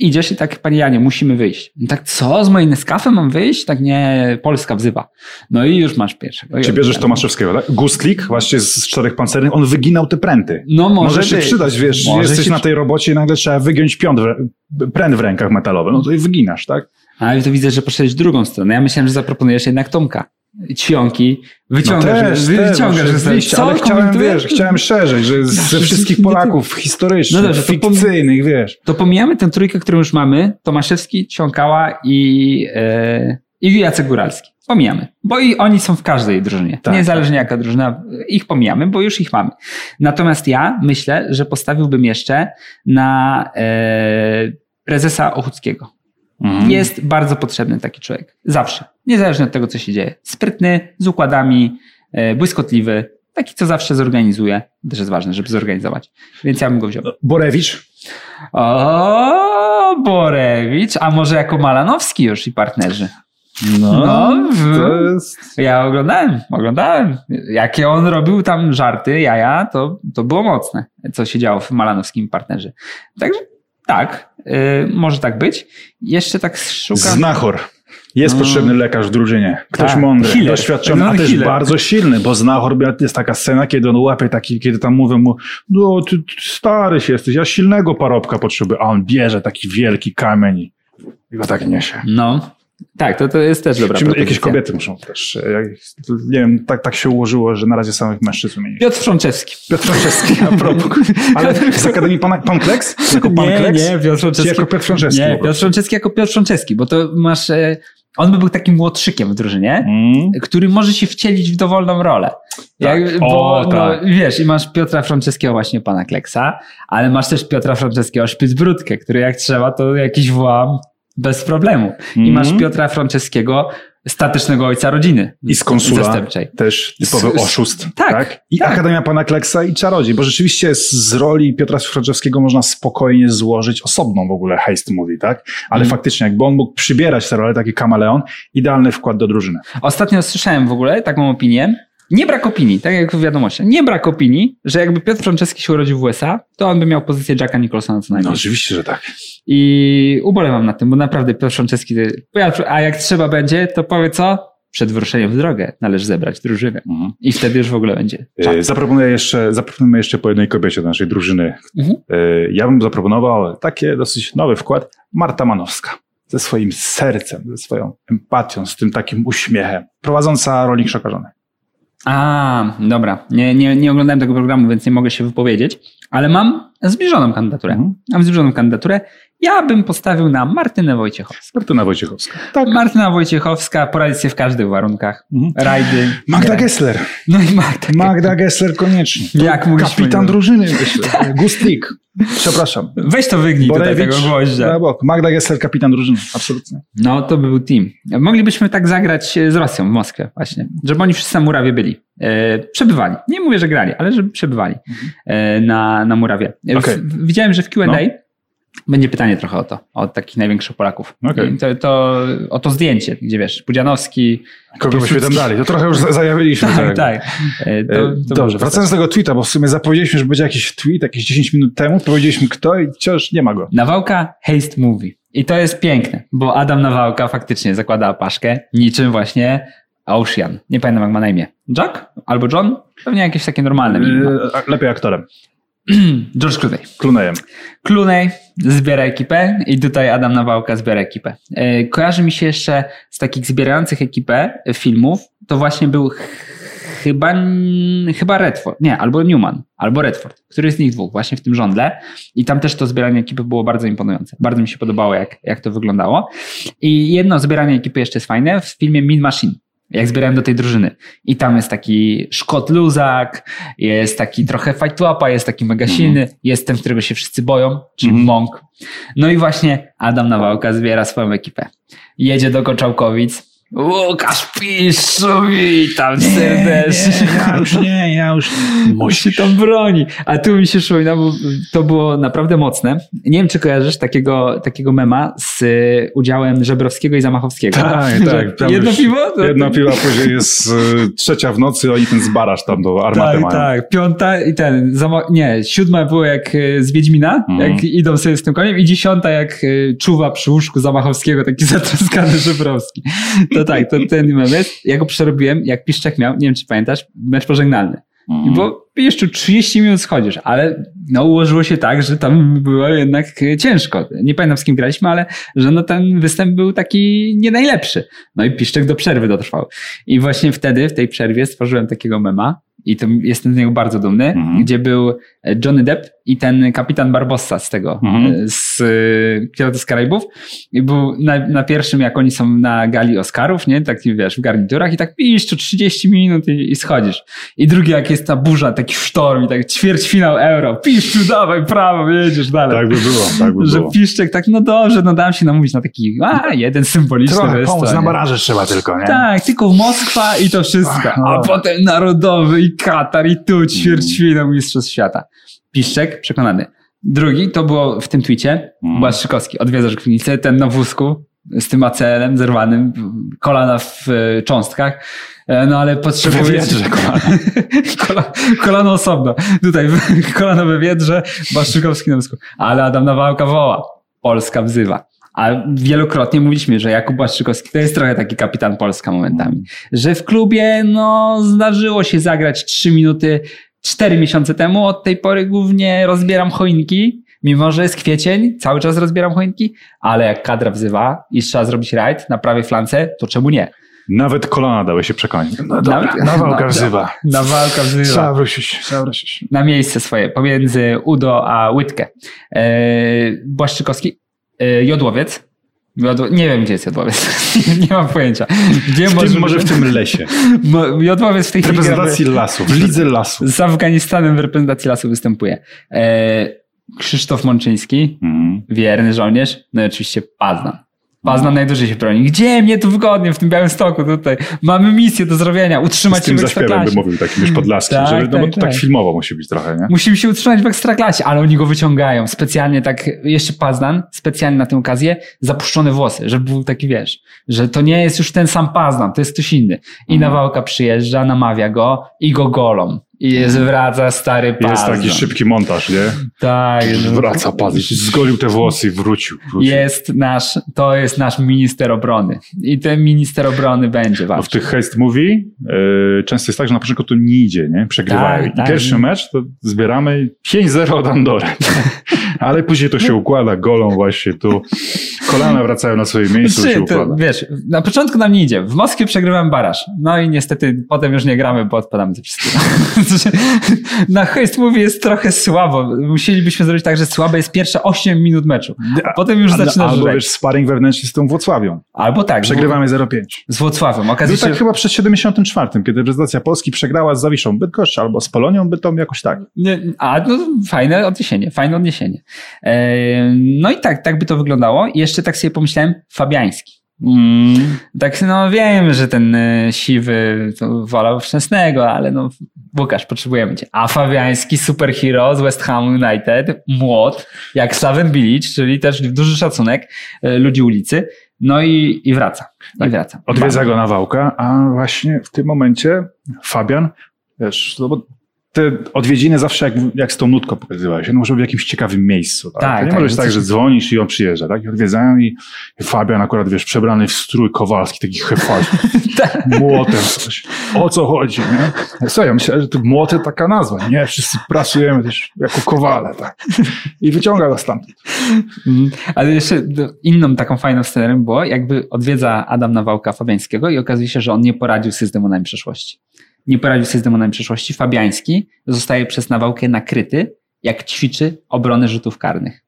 Idziesz i tak, panie Janie, musimy wyjść. No tak, co, z mojej Nescafe mam wyjść? Tak nie, Polska wzywa. No i już masz pierwszego. Czy bierzesz Tomaszewskiego, tak? Gustlik, właśnie z czterech pancernych, on wyginał te pręty. No może, Może się być. przydać, wiesz, Może jesteś się na tej robocie i nagle trzeba wygiąć piąt, pręt w rękach metalowy, no to i wyginasz, tak? Ale to widzę, że poszedłeś w drugą stronę. Ja myślałem, że zaproponujesz jednak Tomka. Ćwionki. Wyciągasz, no też, wy, też, wyciągasz. co, ale chciałem, wiesz, chciałem szerzej, że ze wszystkich Polaków historycznych, No dobrze, fikcyjnych, wiesz. To pomijamy tę trójkę, którą już mamy. Tomaszewski, Ćwiąkała i, e, i Jacek Góralski. Pomijamy. Bo i oni są w każdej drużynie. Tak, Niezależnie jaka drużyna, ich pomijamy, bo już ich mamy. Natomiast ja myślę, że postawiłbym jeszcze na e, prezesa Ochuckiego. Mhm. Jest bardzo potrzebny taki człowiek. Zawsze. Niezależnie od tego, co się dzieje. Sprytny, z układami, e, błyskotliwy. Taki, co zawsze zorganizuje. Też jest ważne, żeby zorganizować. Więc ja bym go wziął. Borewicz? O, Borewicz, a może jako Malanowski już i partnerzy. No, No, w- to jest... Ja oglądałem, oglądałem. Jakie on robił tam żarty, jaja, to, to było mocne, co się działo w Malanowskim partnerze. Także tak, y, może tak być. Jeszcze tak szukam. Znachor. Jest No. potrzebny lekarz w drużynie. Ktoś Tak, mądry, healer. doświadczony, a też healer. bardzo silny, bo Znachor jest taka scena, kiedy on łapie taki, kiedy tam mówią mu, no ty, ty stary się jesteś, ja silnego parobka potrzebuję, a on bierze taki wielki kamień i i go tak niesie. No, tak, to, to jest też dobra Czy jakieś kobiety muszą też, e, jak, nie wiem, tak, tak się ułożyło, że na razie samych mężczyzn wymienić. Piotr Frączewski. Piotr Franczeski, a propos. Ale z Akademii Pan, pan Kleks? Jako Pan nie, Kleks? nie, Piotr Czy Frączewski. jako Piotr Franczeski? Nie, Piotr? Frączewski jako Piotr Frączewski, bo to masz... E, on by był takim młodszykiem w drużynie, Mm. który może się wcielić w dowolną rolę. Tak. Jak, O, bo, tak. no, wiesz, i masz Piotra Franceskiego właśnie pana Kleksa, ale masz też Piotra Franceskiego Szpicbrudkę, który jak trzeba, to jakiś włam bez problemu. I Mhm. masz Piotra Franceskiego statecznego ojca rodziny. I z konsula Zastępczej. też typowy Z- z- oszust. tak, I tak. Akademia Pana Kleksa i Czarodziej, bo rzeczywiście z, z roli Piotra Franczeskiego można spokojnie złożyć osobną w ogóle heist movie, tak? Ale Mm. faktycznie, jakby on mógł przybierać tę rolę, taki kameleon, idealny wkład do drużyny. Ostatnio słyszałem w ogóle taką opinię, nie brak opinii, tak jak w wiadomościach, nie brak opinii, że jakby Piotr Franceski się urodził w USA, to on by miał pozycję Jacka Nicholsona co No najmniej. oczywiście, że tak. I ubolewam nad tym, bo naprawdę Piotr Franceski, a jak trzeba będzie, to powie co? Przed wyruszeniem w drogę należy zebrać drużynę. Mhm. I wtedy już w ogóle będzie. czas. E, Zaproponuję jeszcze, zaproponujemy jeszcze po jednej kobiecie do naszej drużyny. Mhm. E, Ja bym zaproponował taki dosyć nowy wkład. Marta Manowska. Ze swoim sercem, ze swoją empatią, z tym takim uśmiechem. Prowadząca rolnik szokarzony. A, dobra. Nie, nie, nie oglądałem tego programu, więc nie mogę się wypowiedzieć. Ale mam zbliżoną kandydaturę. Mhm. Mam zbliżoną kandydaturę. Ja bym postawił na Martynę Wojciechowską. Martyna Wojciechowska. Tak. Martyna Wojciechowska poradzi sobie w każdych warunkach. Mhm. Rajdy. Magda grę. Gessler. No i Magda. Magda Gessler koniecznie. Jak mogliśmy Kapitan drużyny. Gessler. Gustlik. Przepraszam. Weź to wygnij tutaj tego gwoździa. Magda Gessler, kapitan drużyny. Absolutnie. No, to by był team. Moglibyśmy tak zagrać z Rosją w Moskwie właśnie, żeby oni wszyscy na murawie byli. E, przebywali. Nie mówię, że grali, ale żeby przebywali e, na, na murawie. E. W, widziałem, że w Q&A No. będzie pytanie trochę o to, od takich największych Polaków. I To, to, o to zdjęcie, gdzie wiesz, Pudzianowski. Kogo byśmy tam dali? To trochę już za- zajawiliśmy. Tak, tak. To, to Dobrze, wracając do tego tweeta, bo w sumie zapowiedzieliśmy, że będzie jakiś tweet jakieś 10 minut temu, powiedzieliśmy kto i wciąż nie ma go. Nawałka Haste Movie. I to jest piękne, bo Adam Nawałka faktycznie zakłada apaszkę, niczym właśnie Ocean. Nie pamiętam jak ma na imię. Jack? Albo John? Pewnie jakieś takie normalne a- Lepiej aktorem. George Clooney. Klunejem. Clooney zbiera ekipę i tutaj Adam Nawałka zbiera ekipę. E, Kojarzy mi się jeszcze z takich zbierających ekipę filmów, to właśnie był ch- chyba, chyba Redford, nie, albo Newman, albo Redford, który z nich dwóch, właśnie w tym żądle i tam też to zbieranie ekipy było bardzo imponujące. Bardzo mi się podobało, jak, jak to wyglądało. I jedno zbieranie ekipy jeszcze jest fajne w filmie Mean Machine. Jak zbierałem do tej drużyny. I tam jest taki Szkot Luzak, jest taki trochę Fight Łapa, jest taki mega silny, jest ten, którego się wszyscy boją, czyli Mhm. Monk. No i właśnie Adam Nawałka zbiera swoją ekipę. Jedzie do Koczałkowic. Łukasz Piszu, witam serdecznie. ja już nie, ja już nie. On się tam broni. A tu mi się przypomina, bo to było naprawdę mocne. Nie wiem, czy kojarzysz takiego, takiego mema z y, udziałem Żebrowskiego i Zamachowskiego. Tak, tak. Tam Jedno piwo? To- Jedno piwo, później jest e, trzecia w nocy, oni ten zbarasz tam do armaty Tak, mają. tak. Piąta i ten, nie, siódma było jak y, z Wiedźmina, Mhm. jak idą sobie z tym koniem i dziesiąta jak y, czuwa przy łóżku Zamachowskiego, taki zatroskany Żebrowski. To tak, to ten mem jest. Ja go przerobiłem, jak Piszczek miał, nie wiem czy pamiętasz, mecz pożegnalny. Mhm. Bo jeszcze 30 minut schodzisz, ale no ułożyło się tak, że tam było jednak ciężko. Nie pamiętam z kim graliśmy, ale że no ten występ był taki nie najlepszy. No i Piszczek do przerwy dotrwał. I właśnie wtedy, w tej przerwie stworzyłem takiego mema i to jestem z niego bardzo dumny, Mhm. gdzie był e, Johnny Depp i ten kapitan Barbossa z tego, Mhm. e, z e, Piratów z Karaibów. I był na, na pierwszym, jak oni są na gali Oscarów, nie? Taki wiesz, w garniturach i tak piszczu 30 minut i, i schodzisz. I drugi, jak jest ta burza, taki sztorm i tak ćwierćfinał euro, piszczu, dawaj, prawo, jedziesz dalej. Tak by było, tak by Że było. Piszczek tak, no dobrze, no dałem się namówić na taki, a, jeden symboliczny Trochę występ. pomóc na baraże trzeba tylko, nie? Tak, tylko Moskwa i to wszystko. A no. potem Narodowy i Katar i tu ćwierćfinał Mistrzostw Świata. Piszczek, przekonany. Drugi to było w tym twicie, Mm. Błaszczykowski, odwiedzasz Gwinicę, ten na wózku z tym ACL-em zerwanym, kolana w e, cząstkach, E, no ale potrzebuje... Wiedrze kolana. Kola, kolano osobno. Tutaj kolano we wiedrze, Błaszczykowski na wózku. Ale Adam Nawałka woła. Polska wzywa. A wielokrotnie mówiliśmy, że Jakub Błaszczykowski to jest trochę taki kapitan Polska momentami. Że w klubie, no, zdarzyło się zagrać trzy minuty cztery miesiące temu. Od tej pory głównie rozbieram choinki. Mimo, że jest kwiecień, cały czas rozbieram choinki, ale jak kadra wzywa i trzeba zrobić rajd na prawej flance, to czemu nie? Nawet kolana dały się przekonać. No dobra, Nawet- na walka no, wzywa. Na walka wzywa. Trzeba wrócić, trzeba wrócić. na miejsce swoje pomiędzy Udo a Łydkę. E, Błaszczykowski, Jodłowiec. Jodło, nie wiem, gdzie jest Jodłowiec. nie mam pojęcia. Gdzie W może, tym, może w tym lesie. Jodłowiec w tej W chwili gra reprezentacji lasu, w lidze lasu. z Afganistanem w reprezentacji lasu występuje. E, Krzysztof Mączyński, Mhm. wierny żołnierz, no i oczywiście Paznan. Paznan najdłużej się broni. Gdzie mnie tu wygodnie, w tym białym stoku tutaj. Mamy misję do zrobienia, utrzymać Z tym się w zaśpiewem Ekstraklasie. by mówił takim już podlaskim, Tak, żeby, no bo tak, to tak tak. filmowo musi być trochę, nie? Musimy się utrzymać w ekstraklasie, ale oni go wyciągają. Specjalnie tak, jeszcze Pazdan, specjalnie na tę okazję, zapuszczone włosy, żeby był taki, wiesz, że to nie jest już ten sam Pazdan, to jest ktoś inny. I Mhm. Nawałka przyjeżdża, namawia go i go golą. I zwraca stary Pazdan. Jest taki szybki montaż, nie? Tak. Wraca pas, zgolił te włosy i wrócił. wrócił. Jest nasz, to jest nasz minister obrony. I ten minister obrony będzie Bo w walczył. tych heist movie yy, często jest tak, że na początku to nie idzie, nie? Przegrywają. Tak, I tak. pierwszy mecz to zbieramy 5-0 od Andory. Ale później to się układa golą właśnie tu. Kolana wracają na swoje miejsce, to się Trzy, to, układa. wiesz, na początku nam nie idzie. W Moskwie przegrywam baraż. No i niestety potem już nie gramy, bo odpadamy ze wszystkiego. Na Heist Movie jest trochę słabo. Musielibyśmy zrobić tak, że słabe jest pierwsze 8 minut meczu. Potem już zaczynasz Albo wiesz, sparring wewnętrzny z tą Włocławią. Albo tak. Przegrywamy 0-5. Z Włocławem. Był Okazuje się, tak chyba przed 74, kiedy reprezentacja Polski przegrała z Zawiszą Bydgoszcz albo z Polonią Bytom, jakoś tak. A, no, fajne odniesienie, fajne odniesienie. E, no i tak, tak by to wyglądało. I jeszcze tak sobie pomyślałem, Fabiański. Mm. Tak, no wiem, że ten e, siwy wolał Szczęsnego, ale no Łukasz, potrzebujemy cię. A Fabiański, superhero z West Ham United, młot, jak Slaven Bilic, czyli też duży szacunek e, ludzi ulicy. No i, i wraca. I wraca. Odwiedza go Nawałka, a właśnie w tym momencie Fabian, wiesz, no bo te odwiedziny zawsze jak, jak z tą nutką pokazywałeś, no może w jakimś ciekawym miejscu. Tak? Tak, to nie tak, możesz no tak, coś- że dzwonisz i on przyjeżdża, tak? I odwiedzają i, Fabian akurat, wiesz, przebrany w strój kowalski, taki hefal, Tak. młotem coś. O co chodzi, nie? Słuchaj, ja myślałem, że to młoty taka nazwa, nie? Wszyscy pracujemy też jako kowale, tak? I wyciąga go stamtąd. Mhm. Ale jeszcze inną taką fajną sceną było, jakby odwiedza Adam Nawałka Fabiańskiego i okazuje się, że on nie poradził sobie z demonami przeszłości. Nie poradził sobie z demonami przeszłości. Fabiański zostaje przez Nawałkę nakryty, jak ćwiczy obronę rzutów karnych.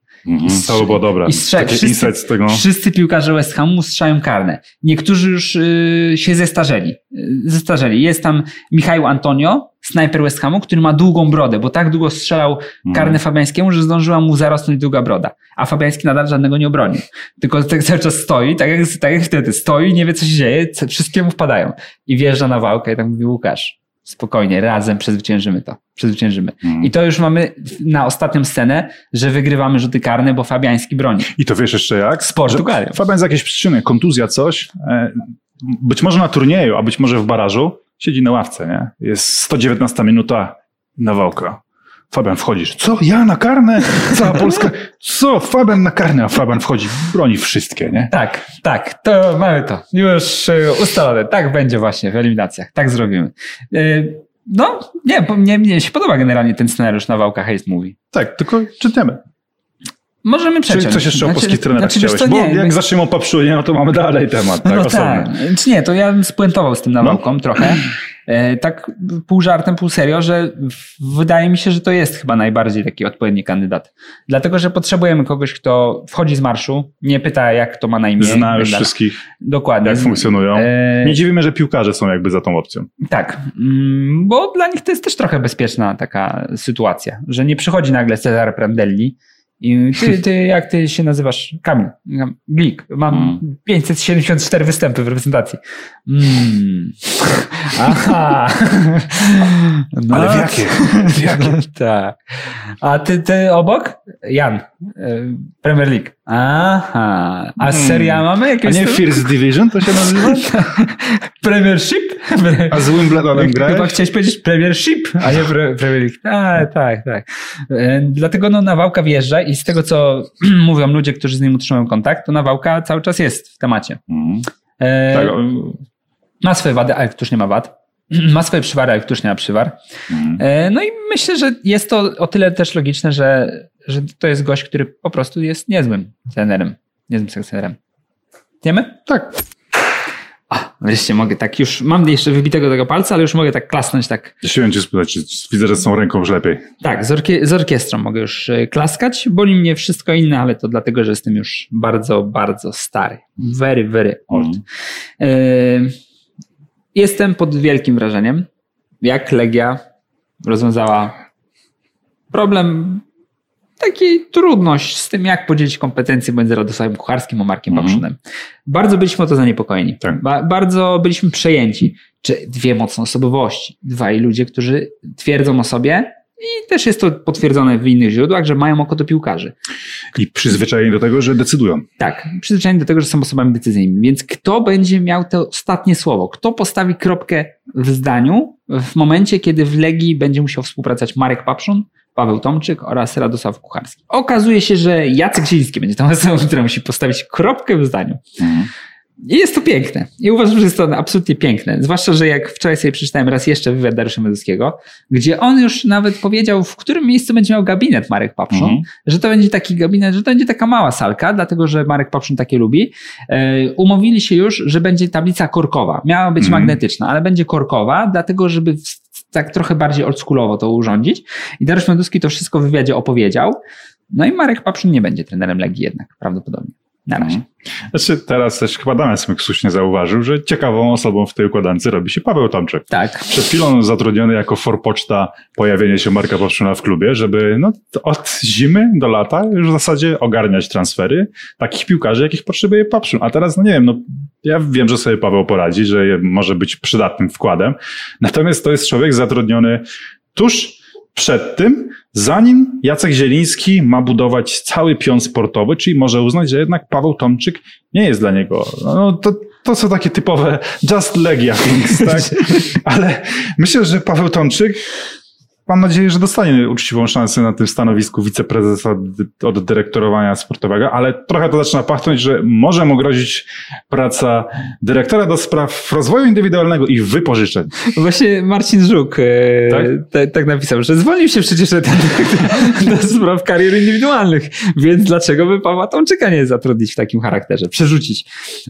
To by było dobre. I strze- Taki wszyscy- z tego. Wszyscy piłkarze West Hamu strzelają karne. Niektórzy już y, się zestarzeli. Y, zestarzeli. Jest tam Michał Antonio, snajper West Hamu, który ma długą brodę, bo tak długo strzelał karny Fabiańskiemu, że zdążyła mu zarosnąć długa broda. A Fabiański nadal żadnego nie obronił. Tylko tak cały czas stoi, tak jak, tak jak wtedy. Stoi nie wie, co się dzieje, wszystkiemu wpadają. I wjeżdża na walkę i tak mówi Łukasz, spokojnie, razem przezwyciężymy to. Przezwyciężymy. Mhm. I to już mamy na ostatnią scenę, że wygrywamy rzuty karne, bo Fabiański broni. I to wiesz jeszcze jak? Z Portugalią. Fabian z jakiejś przyczyny, kontuzja, coś, e, być może na turnieju, a być może w barażu, siedzi na ławce, nie? Jest 119 minuta, nawałka. Fabian wchodzisz. Co? Ja na karne? Cała Polska? Co? Fabian na karne, a Fabian wchodzi, broni wszystkie, nie? Tak, tak, to mamy to. Już y, ustalone. Tak będzie właśnie w eliminacjach. Tak zrobimy. Y, No, nie, bo mnie, mnie się podoba generalnie ten scenariusz na Wałka Heist Movie. Tak, tylko czytamy. Możemy przeciąć. coś jeszcze o Znaczy- polskich trenerach znaczy, chciałeś? Bo nie, jak my- zaczniemy o papszunie, no to mamy dalej temat, tak, no osobny. tak. Czy nie, to ja bym spuentował z tym No. nawałką trochę. E, tak pół żartem, pół serio, że wydaje mi się, że to jest chyba najbardziej taki odpowiedni kandydat. Dlatego, że potrzebujemy kogoś, kto wchodzi z marszu, nie pyta jak to ma na imię. Zna już tak dalej. wszystkich, Dokładnie. jak funkcjonują. E, Nie dziwimy, że piłkarze są jakby za tą opcją. Tak, mm, bo dla nich to jest też trochę bezpieczna taka sytuacja, że nie przychodzi nagle Cezar Prandelli i ty, ty jak ty się nazywasz? Kamil. Glik. Mam Mm. 574 występy w reprezentacji. Mm. Aha. No, Ale w jakie? W jakie? tak. A ty, ty obok? Jan. e, Premier League. Aha. A Mm. seria mamy A jakieś? nie tu? First Division to się nazywa? Premiership? A z Wimbledonem Chyba grałeś? chciałeś powiedzieć Premiership, a nie pre, Premier League. A, tak, tak. E, Dlatego no, Nawałka wjeżdża i z tego, co mówią ludzie, którzy z nim utrzymują kontakt, to Nawałka cały czas jest w temacie. Mhm. E, Tak, Ma swoje wady, ale któż nie ma wad. Ma swoje przywary, ale któż nie ma przywar. Mhm. E, No i myślę, że jest to o tyle też logiczne, że, że to jest gość, który po prostu jest niezłym trenerem. Niezłym selekcjonerem. Wiemy? Tak. A, wreszcie mogę tak już, mam jeszcze wybitego tego palca, ale już mogę tak klasnąć tak Chciałem cię spytać, widzę, że z tą ręką już lepiej. Tak, z, orkie- z orkiestrą mogę już e, klaskać. Boli mnie wszystko inne, ale to dlatego, że jestem już bardzo, bardzo stary. Very, very old. Mhm. E, Jestem pod wielkim wrażeniem, jak Legia rozwiązała problem, taki trudność z tym, jak podzielić kompetencje między Radosławem Kucharskim a Markiem Mhm. Papszunem. Bardzo byliśmy o to zaniepokojeni. Tak. Ba- bardzo byliśmy przejęci. Czy dwie mocne osobowości, dwaj ludzie, którzy twierdzą o sobie i też jest to potwierdzone w innych źródłach, że mają oko do piłkarzy. I przyzwyczajeni do tego, że decydują. Tak, przyzwyczajeni do tego, że są osobami decyzyjnymi. Więc kto będzie miał to ostatnie słowo? Kto postawi kropkę w zdaniu w momencie, kiedy w Legii będzie musiał współpracować Marek Papszun, Paweł Tomczyk oraz Radosław Kucharski? Okazuje się, że Jacek Zieliński będzie tą osobą, która musi postawić kropkę w zdaniu. I jest to piękne. I uważam, że jest to absolutnie piękne. Zwłaszcza, że jak wczoraj sobie przeczytałem raz jeszcze wywiad Dariusza Meduskiego, gdzie on już nawet powiedział, w którym miejscu będzie miał gabinet Marek Papszun, Mhm. że to będzie taki gabinet, że to będzie taka mała salka, dlatego że Marek Papszun takie lubi. E, umówili się już, że będzie tablica korkowa. Miała być Mhm. magnetyczna, ale będzie korkowa, dlatego żeby tak trochę bardziej oldschoolowo to urządzić. I Dariusz Mioduski to wszystko w wywiadzie opowiedział. No i Marek Papszyn nie będzie trenerem Legii jednak, prawdopodobnie. Na razie. Znaczy teraz też chyba Damian Smyk słusznie zauważył, że ciekawą osobą w tej układance robi się Paweł Tomczyk. Tak. Przed chwilą zatrudniony jako forpoczta pojawienie się Marka Papszyna w klubie, żeby no, od zimy do lata już w zasadzie ogarniać transfery takich piłkarzy, jakich potrzebuje Papszyn. A teraz, no nie wiem, no ja wiem, że sobie Paweł poradzi, że może być przydatnym wkładem. Natomiast to jest człowiek zatrudniony tuż przed tym, zanim Jacek Zieliński ma budować cały pion sportowy, czyli może uznać, że jednak Paweł Tomczyk nie jest dla niego. No, to, to są takie typowe just legia things, tak? Ale myślę, że Paweł Tomczyk mam nadzieję, że dostanie uczciwą szansę na tym stanowisku wiceprezesa od dyrektorowania sportowego, ale trochę to zaczyna pachnąć, że może mu grozić praca dyrektora do spraw rozwoju indywidualnego i wypożyczeń. Właśnie Marcin Żuk e, tak? Te, tak napisał, że zwolnił się przecież ten do spraw karier indywidualnych, więc dlaczego by Pawła Tomczyka nie zatrudnić w takim charakterze, przerzucić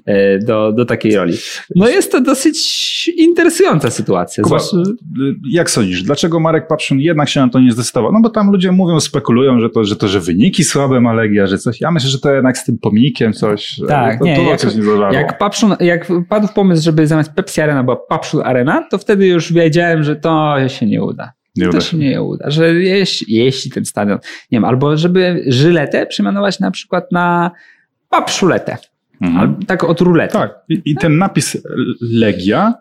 e, do, do takiej roli. No jest to dosyć interesująca sytuacja. Kuba, zwłaszcza... Jak sądzisz, dlaczego Marek Papszyn jednak się na to nie zdecydował. No bo tam ludzie mówią, spekulują, że to, że to, że wyniki słabe ma Legia, że coś. Ja myślę, że to jednak z tym pomnikiem coś. Tak, to, nie, to jak, coś nie jak, Papszun, jak padł pomysł, żeby zamiast Pepsi Arena była Papszun Arena, to wtedy już wiedziałem, że to się nie uda. Nie uda. To się nie uda, że jeśli, jeśli ten stadion, nie wiem, albo żeby Żyletę przemianować na przykład na Papszuletę. Mhm. tak od rulety. Tak. I, I, ten napis Legia,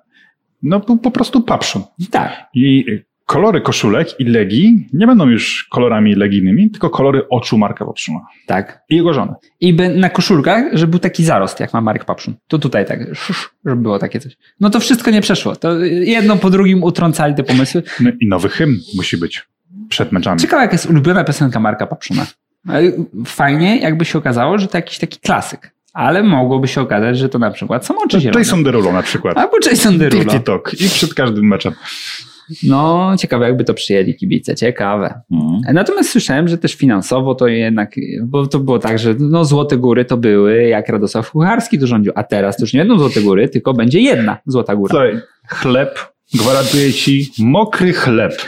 no po, po prostu papszun. Tak. I kolory koszulek i legi nie będą już kolorami legijnymi, tylko kolory oczu Marka Papszuna. Tak. I jego żony. I na koszulkach, żeby był taki zarost, jak ma Marek Papszun. To tutaj tak, żeby było takie coś. No to wszystko nie przeszło. To jedno po drugim utrącali te pomysły. No I nowy hymn musi być przed meczami. Ciekawe, jak jest ulubiona piosenka Marka Papszuna. Fajnie, jakby się okazało, że to jakiś taki klasyk. Ale mogłoby się okazać, że to na przykład są oczy zielone. Jason Derulo na przykład. Albo Jason Derulo. TikTok. I przed każdym meczem. No, ciekawe, jakby to przyjęli kibice, ciekawe. Mhm. Natomiast słyszałem, że też finansowo to jednak, bo to było tak, że no, Złote Góry to były, jak Radosław Kucharski tu rządził, a teraz to już nie będą Złote Góry, tylko będzie jedna Złota Góra. Słuchaj, chleb, gwarantuję ci mokry chleb.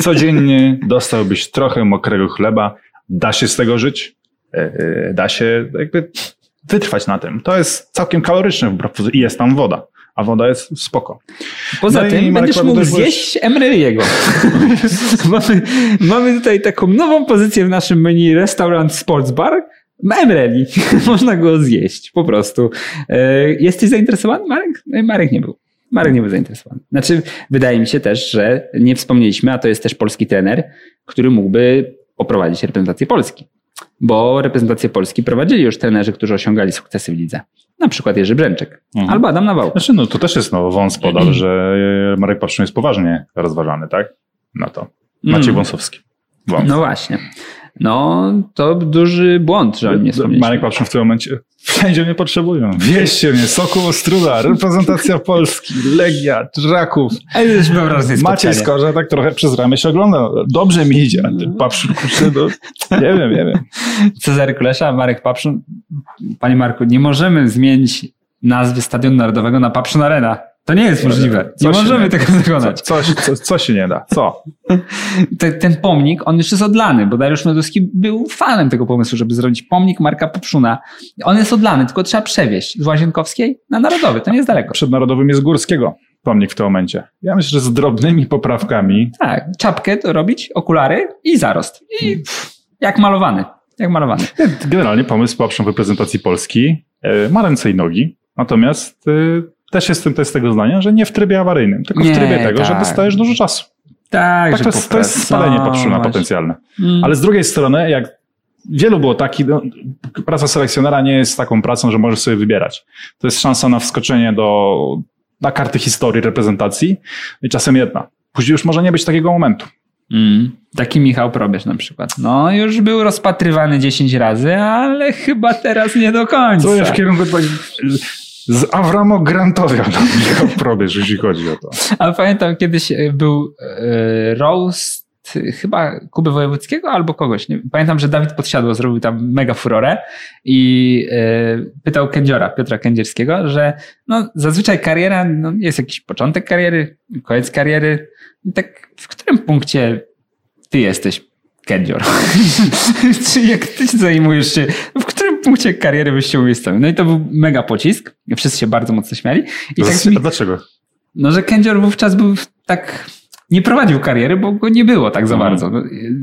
Codziennie dostałbyś trochę mokrego chleba, da się z tego żyć, e, e, da się jakby wytrwać na tym. To jest całkiem kaloryczne i jest tam woda a woda jest spoko. Poza no tym będziesz mógł zjeść Emreliego. mamy, mamy tutaj taką nową pozycję w naszym menu restaurant sports bar. Emreli. Można go zjeść, po prostu. E, jesteś zainteresowany, Marek? No Marek nie był. Marek nie był zainteresowany. Znaczy, wydaje mi się też, że nie wspomnieliśmy, a to jest też polski trener, który mógłby poprowadzić reprezentację Polski. Bo reprezentację Polski prowadzili już trenerzy, którzy osiągali sukcesy w lidze. Na przykład Jerzy Brzęczek mhm. albo Adam Nawał. Znaczy, no to też jest no, wąs podal, mhm. że Marek Papszyn jest poważnie rozważany, tak? No to Maciej mm. Wąsowski. Wąs. No właśnie. No, to duży błąd, że oni nie wspomnieliśmy. Marek Papszyn w tym momencie, wszędzie mnie potrzebują. Wieście mnie, Sokół Ostruda, reprezentacja Polski, Legia, Draków. Maciej Skorze tak trochę przez ramię się ogląda. Dobrze mi idzie, a ty Papszyn, kurczę, no, nie wiem, nie wiem. Cezary Kulesza, Marek Papszyn. Panie Marku, nie możemy zmienić nazwy Stadionu Narodowego na Papszyn Arena. To nie jest możliwe. Nie możemy nie, tego wykonać. Co, co, co, się nie da? Co? Ten, ten, pomnik, on już jest odlany, bo Dariusz Meduski był fanem tego pomysłu, żeby zrobić pomnik Marka Popszuna. On jest odlany, tylko trzeba przewieźć z Łazienkowskiej na Narodowy. To nie jest daleko. Przed Narodowym jest Górskiego pomnik w tym momencie. Ja myślę, że z drobnymi poprawkami. Tak, czapkę to robić, okulary i zarost. I pff, jak malowany. Jak malowany. Generalnie pomysł po reprezentacji Polski e, ma ręce i nogi, natomiast e, też jestem też tego zdania, że nie w trybie awaryjnym, tylko nie, w trybie tego, tak. że dostajesz dużo czasu. Tak, tak to, jest, to jest spalenie patrzuna potencjalne. Mm. Ale z drugiej strony, jak wielu było takich, no, praca selekcjonera nie jest taką pracą, że możesz sobie wybierać. To jest szansa na wskoczenie do, na karty historii reprezentacji i czasem jedna. Później już może nie być takiego momentu. Mm. Taki Michał Probierz na przykład. No, już był rozpatrywany 10 razy, ale chyba teraz nie do końca. To w kierunku z Avramo Grantowia na Michał Probierz, jeśli chodzi o to. Ale pamiętam, kiedyś e, był e, roast chyba Kuby Wojewódzkiego albo kogoś. Nie? Pamiętam, że Dawid Podsiadło zrobił tam mega furorę i yy, pytał Kędziora, Piotra Kędzierskiego, że no, zazwyczaj kariera, no, jest jakiś początek kariery, koniec kariery. I tak w którym punkcie ty jesteś Kędzior? Czy jak ty zajmujesz się, w punkcie kariery byś się umiejscowił? No i to był mega pocisk. Wszyscy się bardzo mocno śmiali. I tak mi, dlaczego? No, że Kędzior wówczas był tak nie prowadził kariery, bo go nie było tak za mhm. bardzo.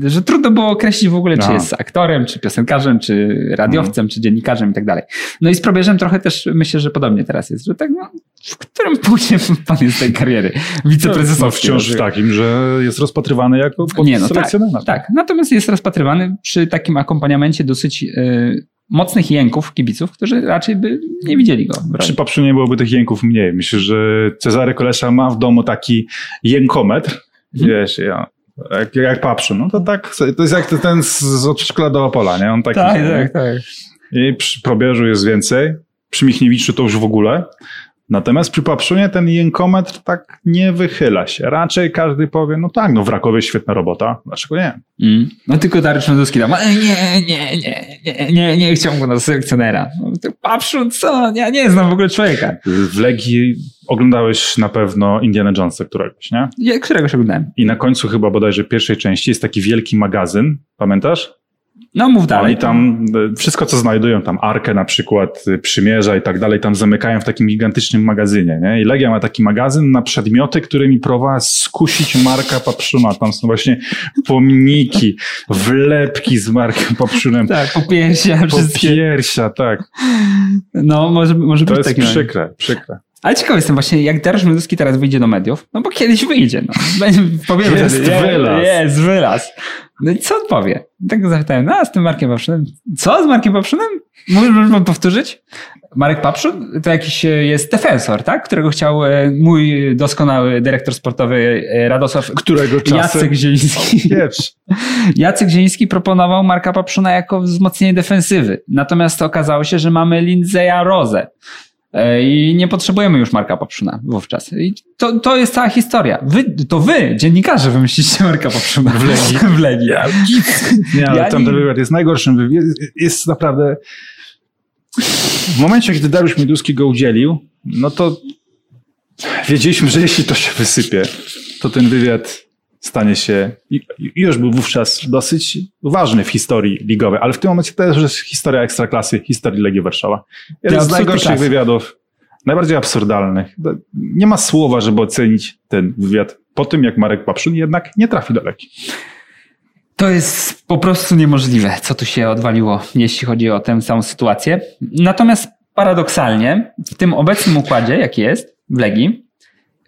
Że trudno było określić w ogóle, no. czy jest aktorem, czy piosenkarzem, czy radiowcem, mm. czy dziennikarzem i tak dalej. No i z probierzem trochę też myślę, że podobnie teraz jest, że tak, no, w którym punkcie pan jest tej kariery wiceprezesowskiej? No, wciąż w takim, że jest rozpatrywany jako nie, no, tak, tak, natomiast jest rozpatrywany przy takim akompaniamencie dosyć... Yy, mocnych jęków kibiców, którzy raczej by nie widzieli go. Przy Papszu nie byłoby tych jęków mniej. Myślę, że Cezary Kolesza ma w domu taki jękometr, mhm. wiesz, ja, jak, jak Papszu, no to tak, to jest jak ten z, z przedszkola do Opola, nie? On taki, tak, tak, tak. I przy Probierzu jest więcej, przy Michniewiczu to już w ogóle. Natomiast przy Papszunie ten jękometr tak nie wychyla się. Raczej każdy powie, no tak, no w Rakowie świetna robota, dlaczego nie? Mm. No tylko Dariusz Mędowski tam, nie, nie, nie, nie, nie, nie chciałbym go na selekcjonera. No, Papszun, co? Ja nie znam w ogóle człowieka. W Legii oglądałeś na pewno Indiana Jonesa któregoś, nie? Ja, któregoś oglądałem. I na końcu chyba bodajże pierwszej części jest taki wielki magazyn, pamiętasz? No mów dalej. Oni tam wszystko, co znajdują, tam arkę na przykład, e, przymierza i tak dalej, tam zamykają w takim gigantycznym magazynie. Nie? I Legia ma taki magazyn na przedmioty, którymi próbowała skusić Marka Papszuna. Tam są właśnie pomniki, wlepki z Markiem Papszunem. Tak, popiersia. Popiersia, tak. No, może, może to być tak. To jest przykre, przykre. Ale ciekawy jestem właśnie, jak Dariusz Mioduski teraz wyjdzie do mediów, no bo kiedyś wyjdzie, no. Powiemy, jest że wylaz. Jest wylaz. No i co on powie? Tak go zapytałem, no a z tym Markiem Papszunem? Co z Markiem Papszunem? Możesz pan powtórzyć? Marek Papszun to jakiś e, jest defensor, tak? Którego chciał e, mój doskonały dyrektor sportowy e, Radosław Którego czasem... Jacek Zieliński. Jacek Zieliński proponował Marka Papszuna jako wzmocnienie defensywy. Natomiast okazało się, że mamy Lindzeya Rozę I nie potrzebujemy już Marka Poprzuna wówczas. I to, to jest cała historia. Wy, to wy, dziennikarze, wymyśliliście Marka Poprzuna w Legii. w Legii. Ja, nie, ale ja ten wywiad jest najgorszym. Jest, jest naprawdę... W momencie, kiedy Dariusz Mioduski go udzielił, no to wiedzieliśmy, że jeśli to się wysypie, to ten wywiad stanie się, już był wówczas dosyć ważny w historii ligowej, ale w tym momencie też jest historia ekstraklasy, historii Legii Warszawa. Jeden z najgorszych klasy. wywiadów, najbardziej absurdalnych. Nie ma słowa, żeby ocenić ten wywiad po tym, jak Marek Papszun jednak nie trafi do Legii. To jest po prostu niemożliwe, co tu się odwaliło, jeśli chodzi o tę samą sytuację. Natomiast paradoksalnie, w tym obecnym układzie, jaki jest w Legii,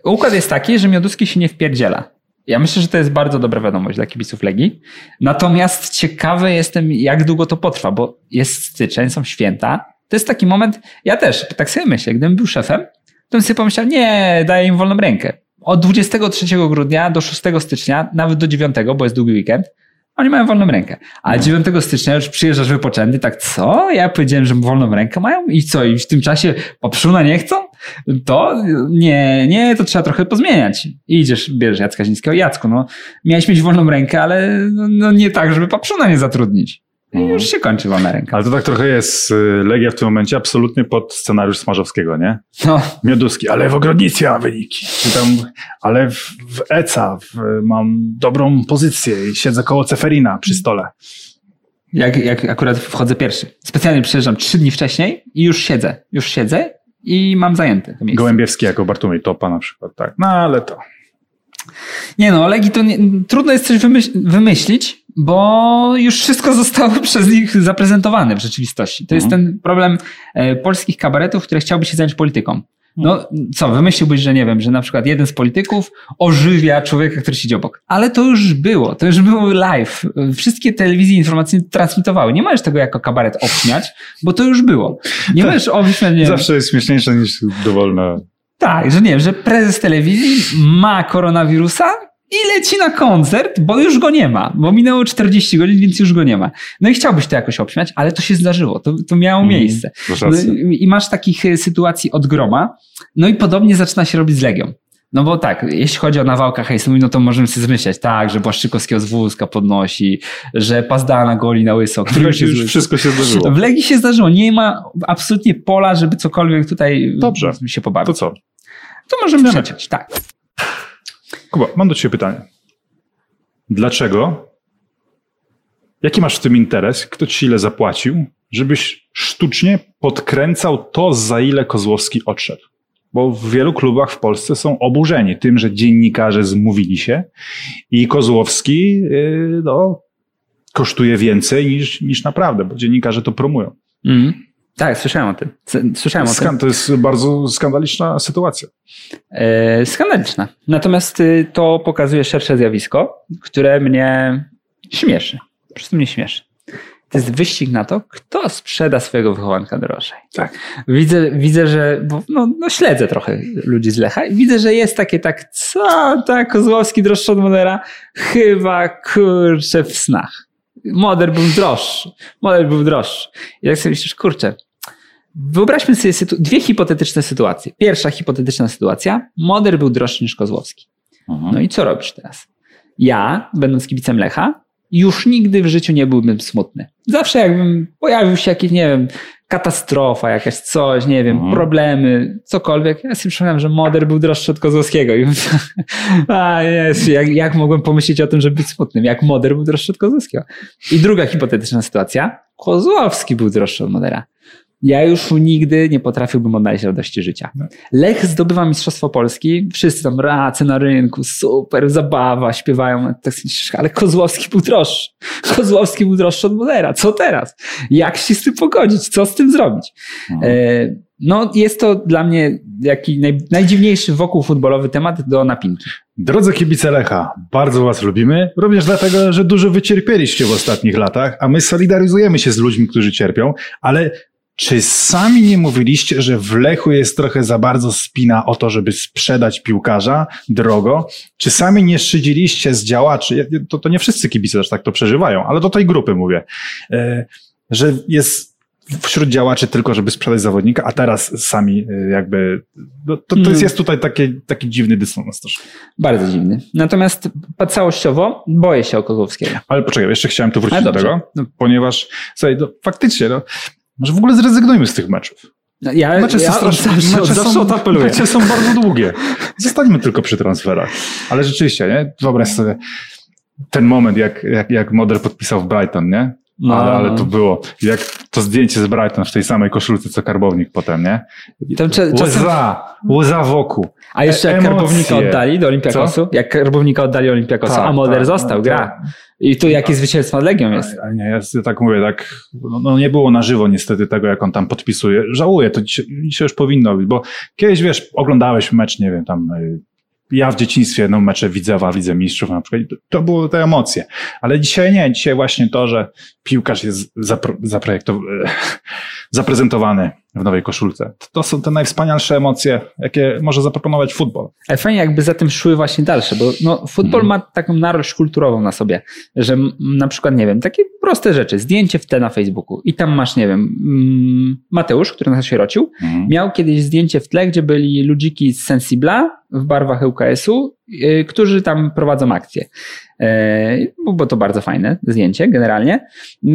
układ jest taki, że Mioduski się nie wpierdziela. Ja myślę, że to jest bardzo dobra wiadomość dla kibiców Legii. Natomiast ciekawy jestem, jak długo to potrwa, bo jest styczeń, są święta. To jest taki moment, ja też tak sobie myślę, gdybym był szefem, to bym sobie pomyślał, nie, daję im wolną rękę. Od 23 grudnia do 6 stycznia, nawet do 9, bo jest długi weekend, oni mają wolną rękę. A no. 9 stycznia już przyjeżdżasz wypoczęty, tak co? Ja powiedziałem, że wolną rękę mają i co? I w tym czasie poprzuna nie chcą? To nie, nie, to trzeba trochę pozmieniać. I idziesz, bierzesz Jacka Zińskiego. Jacku, no, miałeś mieć wolną rękę, ale no, no nie tak, żeby poprzuna nie zatrudnić. I mhm. już się kończy wolna ręka. Ale to tak trochę jest y, Legia w tym momencie absolutnie pod scenariusz Smarzowskiego, nie? No. Mioduski, ale w Ogrodnicy mam wyniki. Czy tam, ale w, w ECA w, mam dobrą pozycję i siedzę koło Ceferina przy stole. Jak, jak akurat wchodzę pierwszy. Specjalnie przyjeżdżam trzy dni wcześniej i już siedzę. Już siedzę i mam zajęte to miejsce. Gołębiewski jako Bartłomiej Topa na przykład, tak. No ale to... Nie no, Legii to nie, trudno jest coś wymyśl, wymyślić, bo już wszystko zostało przez nich zaprezentowane w rzeczywistości. To mhm. jest ten problem e, polskich kabaretów, które chciałby się zająć polityką. No co, wymyśliłbyś, że nie wiem, że na przykład jeden z polityków ożywia człowieka, który siedzi obok. Ale to już było, to już było live. Wszystkie telewizje informacyjne transmitowały. Nie możesz tego jako kabaret obśmiać, bo to już było. Nie możesz obśmiać, nie Zawsze jest śmieszniejsze niż dowolne. Tak, że nie wiem, że prezes telewizji ma koronawirusa i leci na koncert, bo już go nie ma, bo minęło 40 godzin, więc już go nie ma. No i chciałbyś to jakoś obśmiać, ale to się zdarzyło, to, to miało mm, miejsce. No, I masz takich e, sytuacji od groma, no i podobnie zaczyna się robić z Legią. No bo tak, jeśli chodzi o nawałkę hejsu, no to możemy sobie zmyślać, tak, że Błaszczykowskiego z wózka podnosi, że Pazdana goli na łyso. W Legii już wszystko się zdarzyło. W Legii się zdarzyło. Nie ma absolutnie pola, żeby cokolwiek tutaj Dobrze. się pobawić. To co? To możemy przeciąć, tak. Kuba, mam do ciebie pytanie. Dlaczego? Jaki masz w tym interes? Kto ci ile zapłacił, żebyś sztucznie podkręcał to, za ile Kozłowski odszedł? Bo w wielu klubach w Polsce są oburzeni tym, że dziennikarze zmówili się i Kozłowski yy, no, kosztuje więcej niż, niż naprawdę, bo dziennikarze to promują. Mm. Tak, słyszałem o tym. Słyszałem o tym. To jest bardzo skandaliczna sytuacja. E, skandaliczna. Natomiast y, to pokazuje szersze zjawisko, które mnie śmieszy. Po prostu mnie śmieszy. To jest wyścig na to, kto sprzeda swojego wychowanka drożej. Tak. Widzę, widzę że, bo no, no śledzę trochę ludzi z Lecha i widzę, że jest takie tak, co, tak, Kozłowski droższy od Modera? Chyba, kurczę, w snach. Moder był droższy. Moder był droższy. I jak sobie myślisz, kurczę, Wyobraźmy sobie dwie hipotetyczne sytuacje. Pierwsza hipotetyczna sytuacja. Moder był droższy niż Kozłowski. Mhm. No i co robisz teraz? Ja, będąc kibicem Lecha, już nigdy w życiu nie byłbym smutny. Zawsze jakbym pojawił się jakiś, nie wiem, katastrofa, jakaś coś, nie wiem, mhm. problemy, cokolwiek. Ja sobie przypomniałem, że Moder był droższy od Kozłowskiego. I a jest, jak, jak mogłem pomyśleć o tym, żeby być smutnym? Jak Moder był droższy od Kozłowskiego? I druga hipotetyczna sytuacja. Kozłowski był droższy od Modera ja już nigdy nie potrafiłbym odnaleźć radości życia. No. Lech zdobywa Mistrzostwo Polski, wszyscy tam racy na rynku, super, zabawa, śpiewają, tak ale Kozłowski był droższy. Kozłowski był droższy od Modera. Co teraz? Jak się z tym pogodzić? Co z tym zrobić? No, e, no jest to dla mnie jaki naj, najdziwniejszy wokół futbolowy temat do napinki. Drodzy kibice Lecha, bardzo Was lubimy, również dlatego, że dużo wycierpieliście w ostatnich latach, a my solidaryzujemy się z ludźmi, którzy cierpią, ale czy sami nie mówiliście, że w Lechu jest trochę za bardzo spina o to, żeby sprzedać piłkarza drogo? Czy sami nie szydziliście z działaczy? To, to nie wszyscy kibice też tak to przeżywają, ale do tej grupy mówię, e, że jest wśród działaczy tylko, żeby sprzedać zawodnika, a teraz sami e, jakby, no, to, to jest, mm. jest tutaj taki, taki dziwny dysonans też. Bardzo dziwny. Natomiast całościowo boję się o Kozłowskiego. Ale poczekaj, jeszcze chciałem tu wrócić do tego, no, ponieważ słuchaj, no, faktycznie, no, może w ogóle zrezygnujmy z tych meczów. No, ja, mecze, ja strasznie, mecze, są, mecze są bardzo długie. Zostańmy tylko przy transferach. Ale rzeczywiście, nie? Wyobraź sobie ten moment, jak, jak, jak Moder podpisał w Brighton, nie? No, ale, ale to było. Jak to zdjęcie z Brighton w tej samej koszulce, co karbownik potem, nie? Tam, czasem... Łza, łza wokół. A jeszcze jak Emocje. karbownika oddali do Olimpiakosu? Co? Jak karbownika oddali Olimpiakosu, tak, a Moder tak, został, no, gra. Tak. I tu jakie zwycięstwo nad Legią jest? Ale nie, ja tak mówię, tak, no, no, nie było na żywo niestety tego, jak on tam podpisuje. Żałuję, to dzisiaj, dzisiaj już powinno być, bo kiedyś, wiesz, oglądałeś mecz, nie wiem, tam y, ja w dzieciństwie, no mecze Widzewa, Widzę Mistrzów na przykład, to były te emocje. Ale dzisiaj nie, dzisiaj właśnie to, że piłkarz jest zapro, zaprojektowany, zaprezentowany w nowej koszulce. To są te najwspanialsze emocje, jakie może zaproponować futbol. Ale fajnie jakby za tym szły właśnie dalsze, bo no, futbol mm. ma taką narość kulturową na sobie, że na przykład, nie wiem, takie proste rzeczy, zdjęcie w tle na Facebooku i tam masz, nie wiem, mm, Mateusz, który nas osierocił, mm. miał kiedyś zdjęcie w tle, gdzie byli ludziki z Sensibla w barwach ŁKS-u, yy, którzy tam prowadzą akcję. E, bo to bardzo fajne zdjęcie generalnie.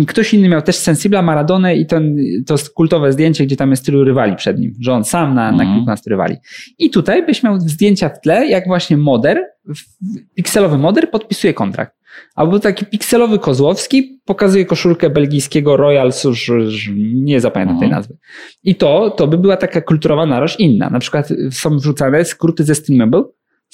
Ktoś inny miał też Sensibla, Maradonę i ten, to kultowe zdjęcie, gdzie tam jest tylu rywali przed nim, że on sam na, na mm. kilkunastu rywali. I tutaj byś miał zdjęcia w tle, jak właśnie moder, pikselowy moder podpisuje kontrakt. Albo taki pikselowy Kozłowski pokazuje koszulkę belgijskiego Royal, już, nie zapamiętam tej nazwy. I to, to by była taka kulturowa narość inna. Na przykład są wrzucane skróty ze Streamable,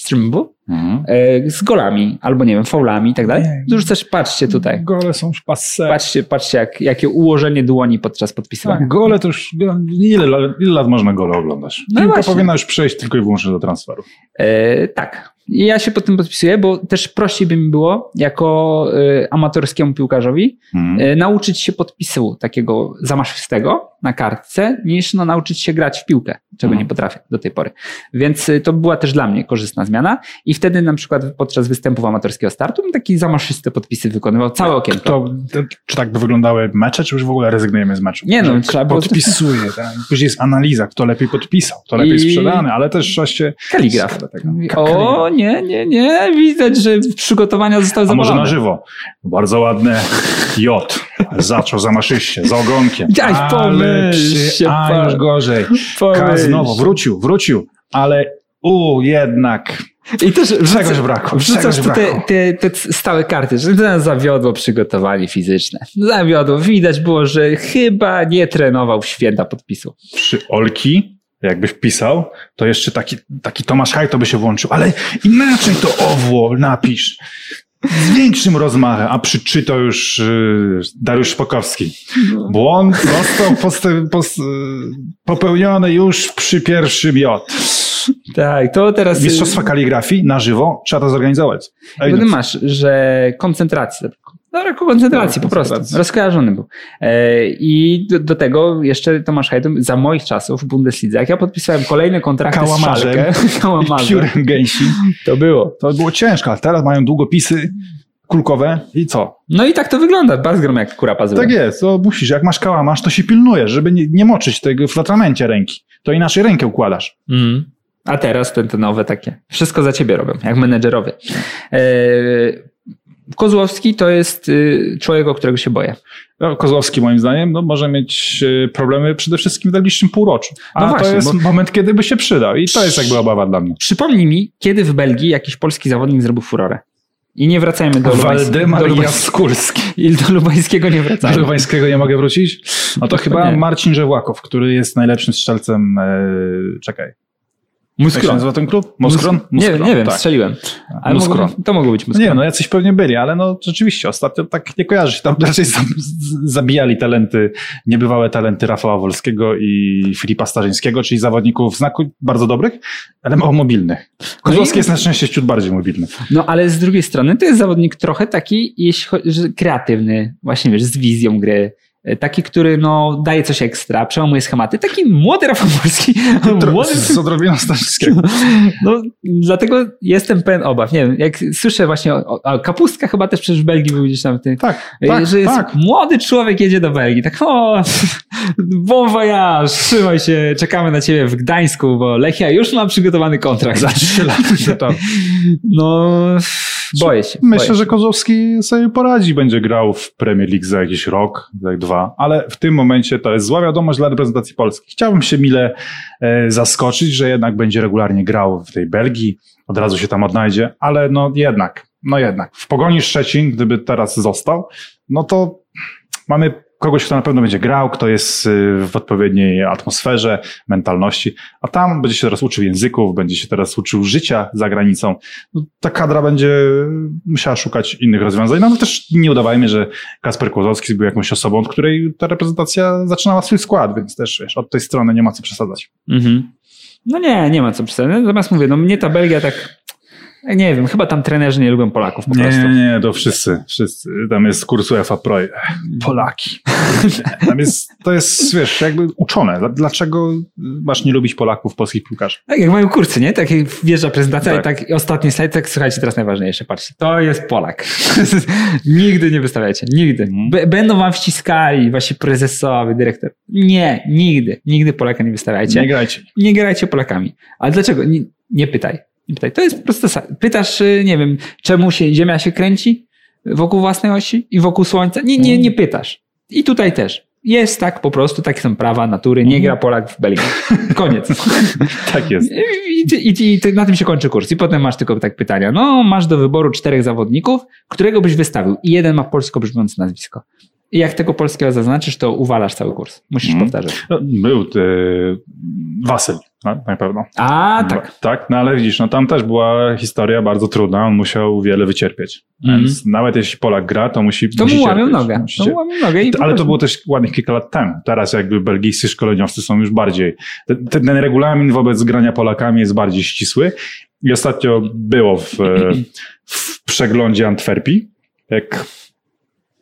streamable mhm. E, z golami, albo nie wiem, faulami i tak dalej. Już też patrzcie tutaj. Gole są passe. Patrzcie, patrzcie jak, jakie ułożenie dłoni podczas podpisywania. Tak, gole to już, ile, ile lat można gole oglądać? No Piłka powinna już przejść tylko i wyłącznie do transferu. E, tak. I ja się pod tym podpisuję, bo też prościej by mi było jako y, amatorskiemu piłkarzowi Mhm. y, nauczyć się podpisu takiego zamaszystego na kartce, niż no, nauczyć się grać w piłkę, czego Mhm. nie potrafię do tej pory. Więc y, to była też dla mnie korzystna zmiana i wtedy na przykład podczas występów amatorskiego startu bym takie zamaszyste podpisy wykonywał, całe okienko. To, to, czy tak by wyglądały mecze, czy już w ogóle rezygnujemy z meczu? Nie no, Że trzeba było- Podpisuje, tak? później jest analiza, kto lepiej podpisał, kto lepiej I- sprzedany, ale też trzeba się... Kaligraf. Ka- O, nie, nie, nie, widać, że przygotowania zostały A może zamówione. na żywo? Bardzo ładne J. Zaczął zamaszyście, z ogonkiem. Daj, przy- się, A pan. już gorzej. Pomyśl. znowu, wrócił, wrócił, ale u, jednak. I też Czegoś brakło, Wrzucasz czegoś tu te, te, te stałe karty, że zawiodło przygotowanie fizyczne. Zawiodło. Widać było, że chyba nie trenował w święta podpisu. Przy Olki, jakby wpisał, to jeszcze taki, taki Tomasz Haj to by się włączył, ale inaczej to owło napisz. Z większym rozmachem, a przy czy to już yy, Dariusz Szpokowski. Błąd został poste, pos, yy, popełniony już przy pierwszym J. Tak, to teraz... Mistrzostwa kaligrafii na żywo trzeba to zorganizować. No, masz, że koncentracji. No, brak koncentracji, po prostu. Rozkojarzony był. E, I do, do tego jeszcze Tomasz Hajdum za moich czasów w Bundeslidze, jak ja podpisałem kolejne kontrakty Kałamarzem. z piórem gęsi. to było. To było ciężko, ale teraz mają długopisy kulkowe i co? No i tak to wygląda. Bazgrom jak kura pazywa. Tak jest, to musisz. Jak masz kałamarz, to się pilnujesz, żeby nie, nie moczyć tego w atramencie ręki. To inaczej rękę układasz. Mhm. A teraz te, te nowe takie. Wszystko za ciebie robią, jak menedżerowie. E, Kozłowski to jest y, człowiek, o którego się boję. No, Kozłowski moim zdaniem no, może mieć e, problemy przede wszystkim w najbliższym półroczu. A No właśnie, to jest bo- moment, kiedy by się przydał. I to jest jakby obawa dla mnie. Przypomnij mi, kiedy w Belgii jakiś polski zawodnik zrobił furorę. I nie wracajmy do, Waldemar Lubańs- Jaskulski. i do Lubańskiego nie wracajmy. Do Wańskiego nie mogę wrócić? No to To chyba nie. Marcin Żewłakow, który jest najlepszym strzelcem. E, czekaj. Jak się nazywa ten klub? Moskron? Nie, Muskron, nie wiem, tak. strzeliłem. Ale Muskron. mogło, to mogło być No Muskron. nie, no jacyś pewnie byli, ale no rzeczywiście ostatnio tak nie kojarzy się. Tam raczej zabijali talenty, niebywałe talenty Rafała Wolskiego i Filipa Starzyńskiego, czyli zawodników znaku bardzo dobrych, ale mało mobilnych. Kozłowski No i- jest na szczęście ciut bardziej mobilny. No ale z drugiej strony to jest zawodnik trochę taki, jeśli kreatywny, właśnie wiesz, z wizją gry. E, Taki, który no, daje coś ekstra, przełamuje schematy. Taki młody Rafał Polski. młody, Z odrobiną Starzyńskiego. no, dlatego jestem pełen obaw. Nie wiem, jak słyszę właśnie o, o, Kapustka chyba też przecież w Belgii był gdzieś tam w tym. Tak, e, tak, że jest tak. młody człowiek jedzie do Belgii. Tak, o, bon voyage, trzymaj się, czekamy na ciebie w Gdańsku, bo Lechia już ma przygotowany kontrakt. Za trzy lata. No, boję się. Myślę, boję że się. Kozłowski sobie poradzi, będzie grał w Premier League za jakiś rok, za dwa, ale w tym momencie to jest zła wiadomość dla reprezentacji Polski. Chciałbym się mile e, zaskoczyć, że jednak będzie regularnie grał w tej Belgii, od razu się tam odnajdzie, ale no jednak, no jednak. W Pogoni Szczecin, gdyby teraz został, no to mamy kogoś, kto na pewno będzie grał, kto jest y, w odpowiedniej atmosferze, mentalności, a tam będzie się teraz uczył języków, będzie się teraz uczył życia za granicą. No, ta kadra będzie musiała szukać innych rozwiązań. No, no też nie udawajmy, że Kasper Kłozowski był jakąś osobą, od której ta reprezentacja zaczynała swój skład, więc też wiesz, od tej strony nie ma co przesadzać. Mhm. No nie, nie ma co przesadzać. Natomiast mówię, no mnie ta Belgia tak, nie wiem, chyba tam trenerzy nie lubią Polaków po Nie, prostu. nie, nie, to wszyscy, wszyscy. Tam jest kurs UEFA Pro. Polaki. Tam jest, to jest, wiesz, jakby uczone. Dla- Dlaczego masz nie lubić Polaków, polskich piłkarzy? Tak jak mają kursy, nie? Tak jak wjeżdża prezentacja Tak. i tak ostatni slajd, tak słuchajcie, teraz najważniejsze, patrzcie, to jest Polak. nigdy nie wystawiajcie, nigdy. B- będą wam wciskali, wasi prezesowie, dyrektor. Nie, nigdy, nigdy Polaka nie wystawiajcie. Nie grajcie. nie grajcie Polakami. Ale dlaczego? Nie, nie pytaj. Pytaj. To jest sa- Pytasz, y, nie wiem, czemu się Ziemia się kręci wokół własnej osi i wokół Słońca? Nie, nie, nie pytasz. I tutaj też. Jest tak po prostu, takie są prawa natury. Nie gra Polak w Belgii. Koniec. Tak jest. I, i, i, na tym się kończy kurs. I potem masz tylko tak pytania. No, masz do wyboru czterech zawodników, którego byś wystawił. I jeden ma polsko brzmiące nazwisko. I jak tego polskiego zaznaczysz, to uwalasz cały kurs. Musisz Mhm. powtarzać. No, Był e, Wasyl, no, na pewno. A, tak. Tak, no ale widzisz, no tam też była historia bardzo trudna, on musiał wiele wycierpieć. Mhm. Więc nawet jeśli Polak gra, to musi To musi mu łamią nogę. musi To łamią nogę. Ale to było też ładnych kilka lat temu. Teraz jakby belgijscy szkoleniowcy są już bardziej, ten, ten regulamin wobec grania Polakami jest bardziej ścisły I ostatnio było w, w przeglądzie Antwerpii, jak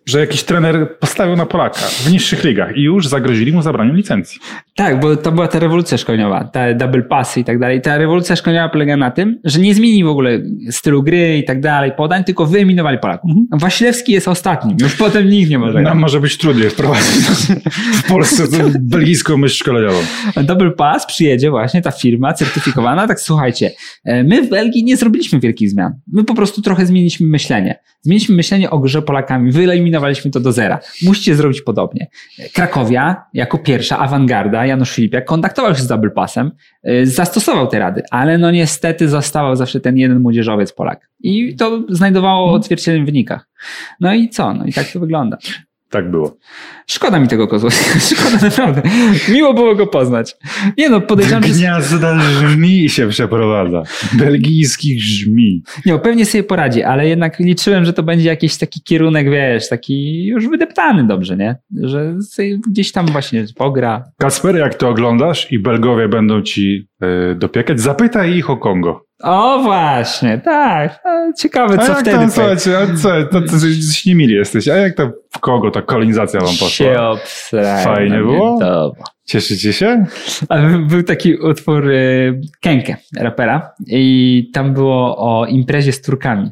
że jakiś trener postawił na Polaka w niższych ligach i już zagrozili mu zabraniem licencji. Tak, bo to była ta rewolucja szkoleniowa, ta double passy i tak dalej. Ta rewolucja szkoleniowa polega na tym, że nie zmienili w ogóle stylu gry i tak dalej, podań, tylko wyeliminowali Polaków. Mhm. Wasilewski jest ostatnim, już potem nikt nie może. Nam może być trudniej wprowadzić w Polsce belgijską myśl szkoleniową. Double pass przyjedzie właśnie ta firma certyfikowana, tak słuchajcie, e, my w Belgii nie zrobiliśmy wielkich zmian. My po prostu trochę zmieniliśmy myślenie. Zmieniliśmy myślenie o grze Polakami, wyeliminowaliśmy to do zera. Musicie zrobić podobnie. Krakowia, jako pierwsza awangarda, Janusz Filipiak, kontaktował się z Double Passem, y, zastosował te rady, ale no niestety zostawał zawsze ten jeden młodzieżowiec Polak. I to znajdowało odzwierciedlenie w wynikach. No i co? No i tak to wygląda. Tak było. Szkoda mi tego Kozłowskiego. Szkoda naprawdę. Miło było go poznać. Nie no, podejrzewam, że... Gniazda żmi się przeprowadza. Belgijskich żmi. Nie, no, pewnie sobie poradzi, ale jednak liczyłem, że to będzie jakiś taki kierunek, wiesz, taki już wydeptany dobrze, nie? Że gdzieś tam właśnie pogra. Kasper, jak to oglądasz i Belgowie będą ci yy, dopiekać, zapytaj ich o Kongo. O właśnie, tak. Ciekawe, co a jak wtedy. Tam, słuchajcie, a co, to, to, to mili jesteś. A jak to w kogo ta kolonizacja wam poszła? Się obsrałem. Fajnie było? Dobra. Cieszycie się? Był taki utwór y, Kenke, rapera i tam było o imprezie z Turkami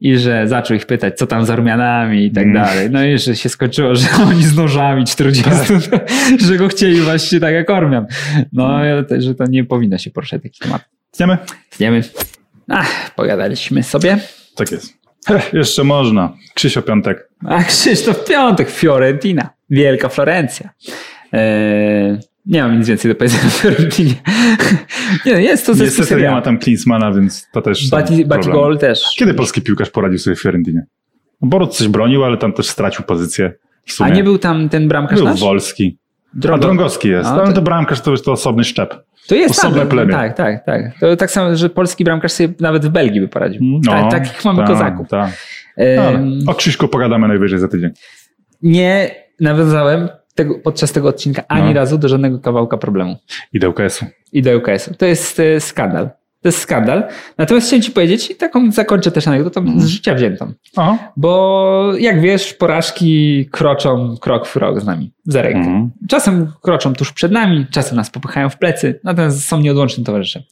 i że zaczął ich pytać, co tam z Armianami i tak mm. dalej. No i że się skończyło, że oni z nożami 40, tak. że go chcieli właśnie tak jak Ormian. No, że to nie powinno się poruszać taki temat. Tniemy? Tniemy. Ach, pogadaliśmy sobie. Tak jest. Heh, jeszcze można. Krzysztof Piątek. A Krzysztof Piątek, Fiorentina. Wielka Florencja. Eee, nie mam nic więcej do powiedzenia o Fiorentinie. nie, jest to zespół Niestety nie ma tam Klinsmana, więc to też Batigol też. Kiedy polski piłkarz poradził sobie w Fiorentinie? No, Borut coś bronił, ale tam też stracił pozycję. A nie był tam ten bramkarz Był nasz? Wolski. A Drągowski jest. A, to... To bramkarz to jest to osobny szczep. To jest Osobne tam, plemię. Tak, tak, tak. To tak samo, że polski bramkarz sobie nawet w Belgii by poradził. No, tak, takich mamy tak, kozaków. Tak. Um, o Krzyśku pogadamy najwyżej za tydzień. Nie nawiązałem tego, podczas tego odcinka ani no. razu do żadnego kawałka problemu. I do UKS-u. I do UKS-u. To jest e, skandal. To jest skandal. Natomiast chciałem ci powiedzieć, i taką zakończę też anegdotą mm. z życia wziętą. Aha. Bo jak wiesz, porażki kroczą krok w rok z nami, za rękę. Mm. Czasem kroczą tuż przed nami, czasem nas popychają w plecy, natomiast są nieodłącznym towarzyszem.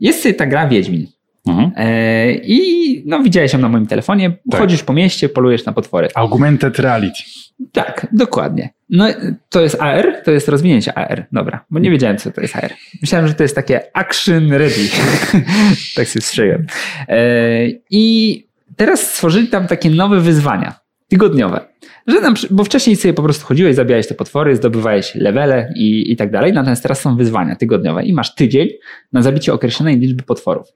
Jest ta gra Wiedźmin. Mhm. E, I no, widziałeś ją na moim telefonie, tak. chodzisz po mieście, polujesz na potwory. Augmented reality. Tak, dokładnie. No to jest AR, to jest rozwinięcie AR. Dobra, bo nie wiedziałem, co to jest AR. Myślałem, że to jest takie action ready. tak się strzegłem. E, I teraz stworzyli tam takie nowe wyzwania, tygodniowe. Że nam, bo wcześniej sobie po prostu chodziłeś, zabijałeś te potwory, zdobywałeś levele i, i tak dalej. Natomiast teraz są wyzwania tygodniowe i masz tydzień na zabicie określonej liczby potworów.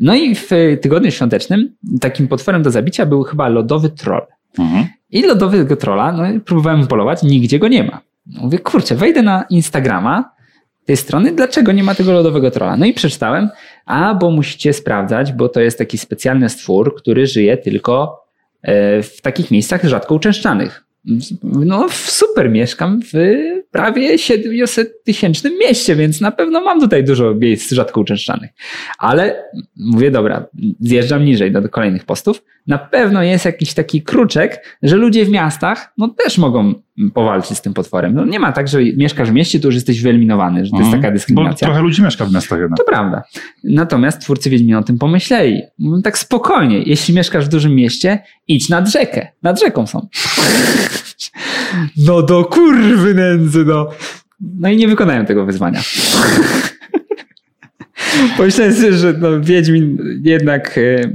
No i w tygodniu świątecznym takim potworem do zabicia był chyba lodowy troll. Mhm. I lodowego trolla, no próbowałem polować, nigdzie go nie ma. Mówię, kurczę, wejdę na Instagrama tej strony, dlaczego nie ma tego lodowego trolla? No i przeczytałem, a bo musicie sprawdzać, bo to jest taki specjalny stwór, który żyje tylko e, w takich miejscach rzadko uczęszczanych. No, super, mieszkam w prawie 700 tysięcznym mieście, więc na pewno mam tutaj dużo miejsc rzadko uczęszczanych. Ale mówię, dobra, zjeżdżam niżej do, do kolejnych postów. Na pewno jest jakiś taki kruczek, że ludzie w miastach no, też mogą powalczyć z tym potworem. No, nie ma tak, że mieszkasz w mieście, to już jesteś wyeliminowany, że to jest mhm. taka dyskryminacja. Bo trochę ludzi mieszka w miastach jednak. To prawda. Natomiast twórcy Wiedźmina o tym pomyśleli. Mówią tak spokojnie, jeśli mieszkasz w dużym mieście, idź nad rzekę. Nad rzeką są. No do kurwy nędzy, no. No i nie wykonałem tego wyzwania. Pomyślałem sobie, że no, Wiedźmin jednak e,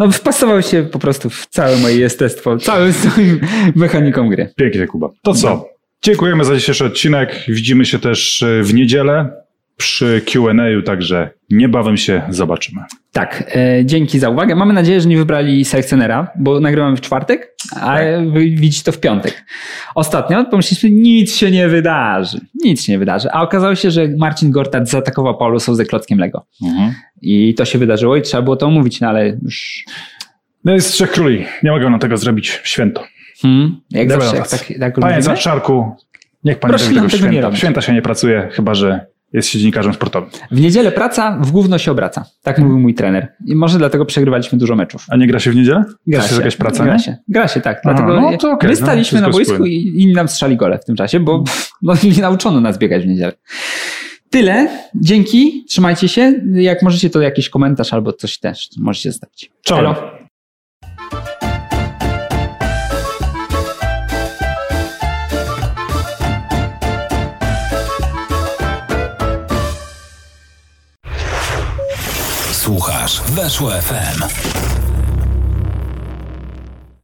no, wpasował się po prostu w całe moje jestestwo, całym swoim mechaniką gry. Pięknie, Kuba. To co? No. Dziękujemy za dzisiejszy odcinek. Widzimy się też e, w niedzielę przy QA, także niebawem się zobaczymy. Tak, e, dzięki za uwagę. Mamy nadzieję, że nie wybrali selekcjonera, bo nagrywamy w czwartek, a tak. wy widzicie to w piątek. Ostatnio pomyśleliśmy, nic się nie wydarzy. Nic się nie wydarzy. A okazało się, że Marcin Gortat zaatakował Paulusą ze klockiem Lego. Mhm. I to się wydarzyło i trzeba było to omówić, no ale już... No jest Trzech Króli. Nie mogę na tego zrobić święto. Hmm, jak Dobra zawsze. Jak tak, tak Panie Czarku, niech pan Proszę tego, tego święta. Święta się nie pracuje, chyba że jest się dziennikarzem sportowym. W niedzielę praca, w gówno się obraca. Tak mówił mój trener. I może dlatego przegrywaliśmy dużo meczów. A nie gra się w niedzielę? Gra się, jakaś praca, gra się, gra się, tak. Aha, Dlatego no to okej, my no, staliśmy na wszystko boisku i inni nam strzali gole w tym czasie, bo no, nie nauczono nas biegać w niedzielę. Tyle. Dzięki. Trzymajcie się. Jak możecie, to jakiś komentarz albo coś też możecie zostawić. Czołem. Weszło FM.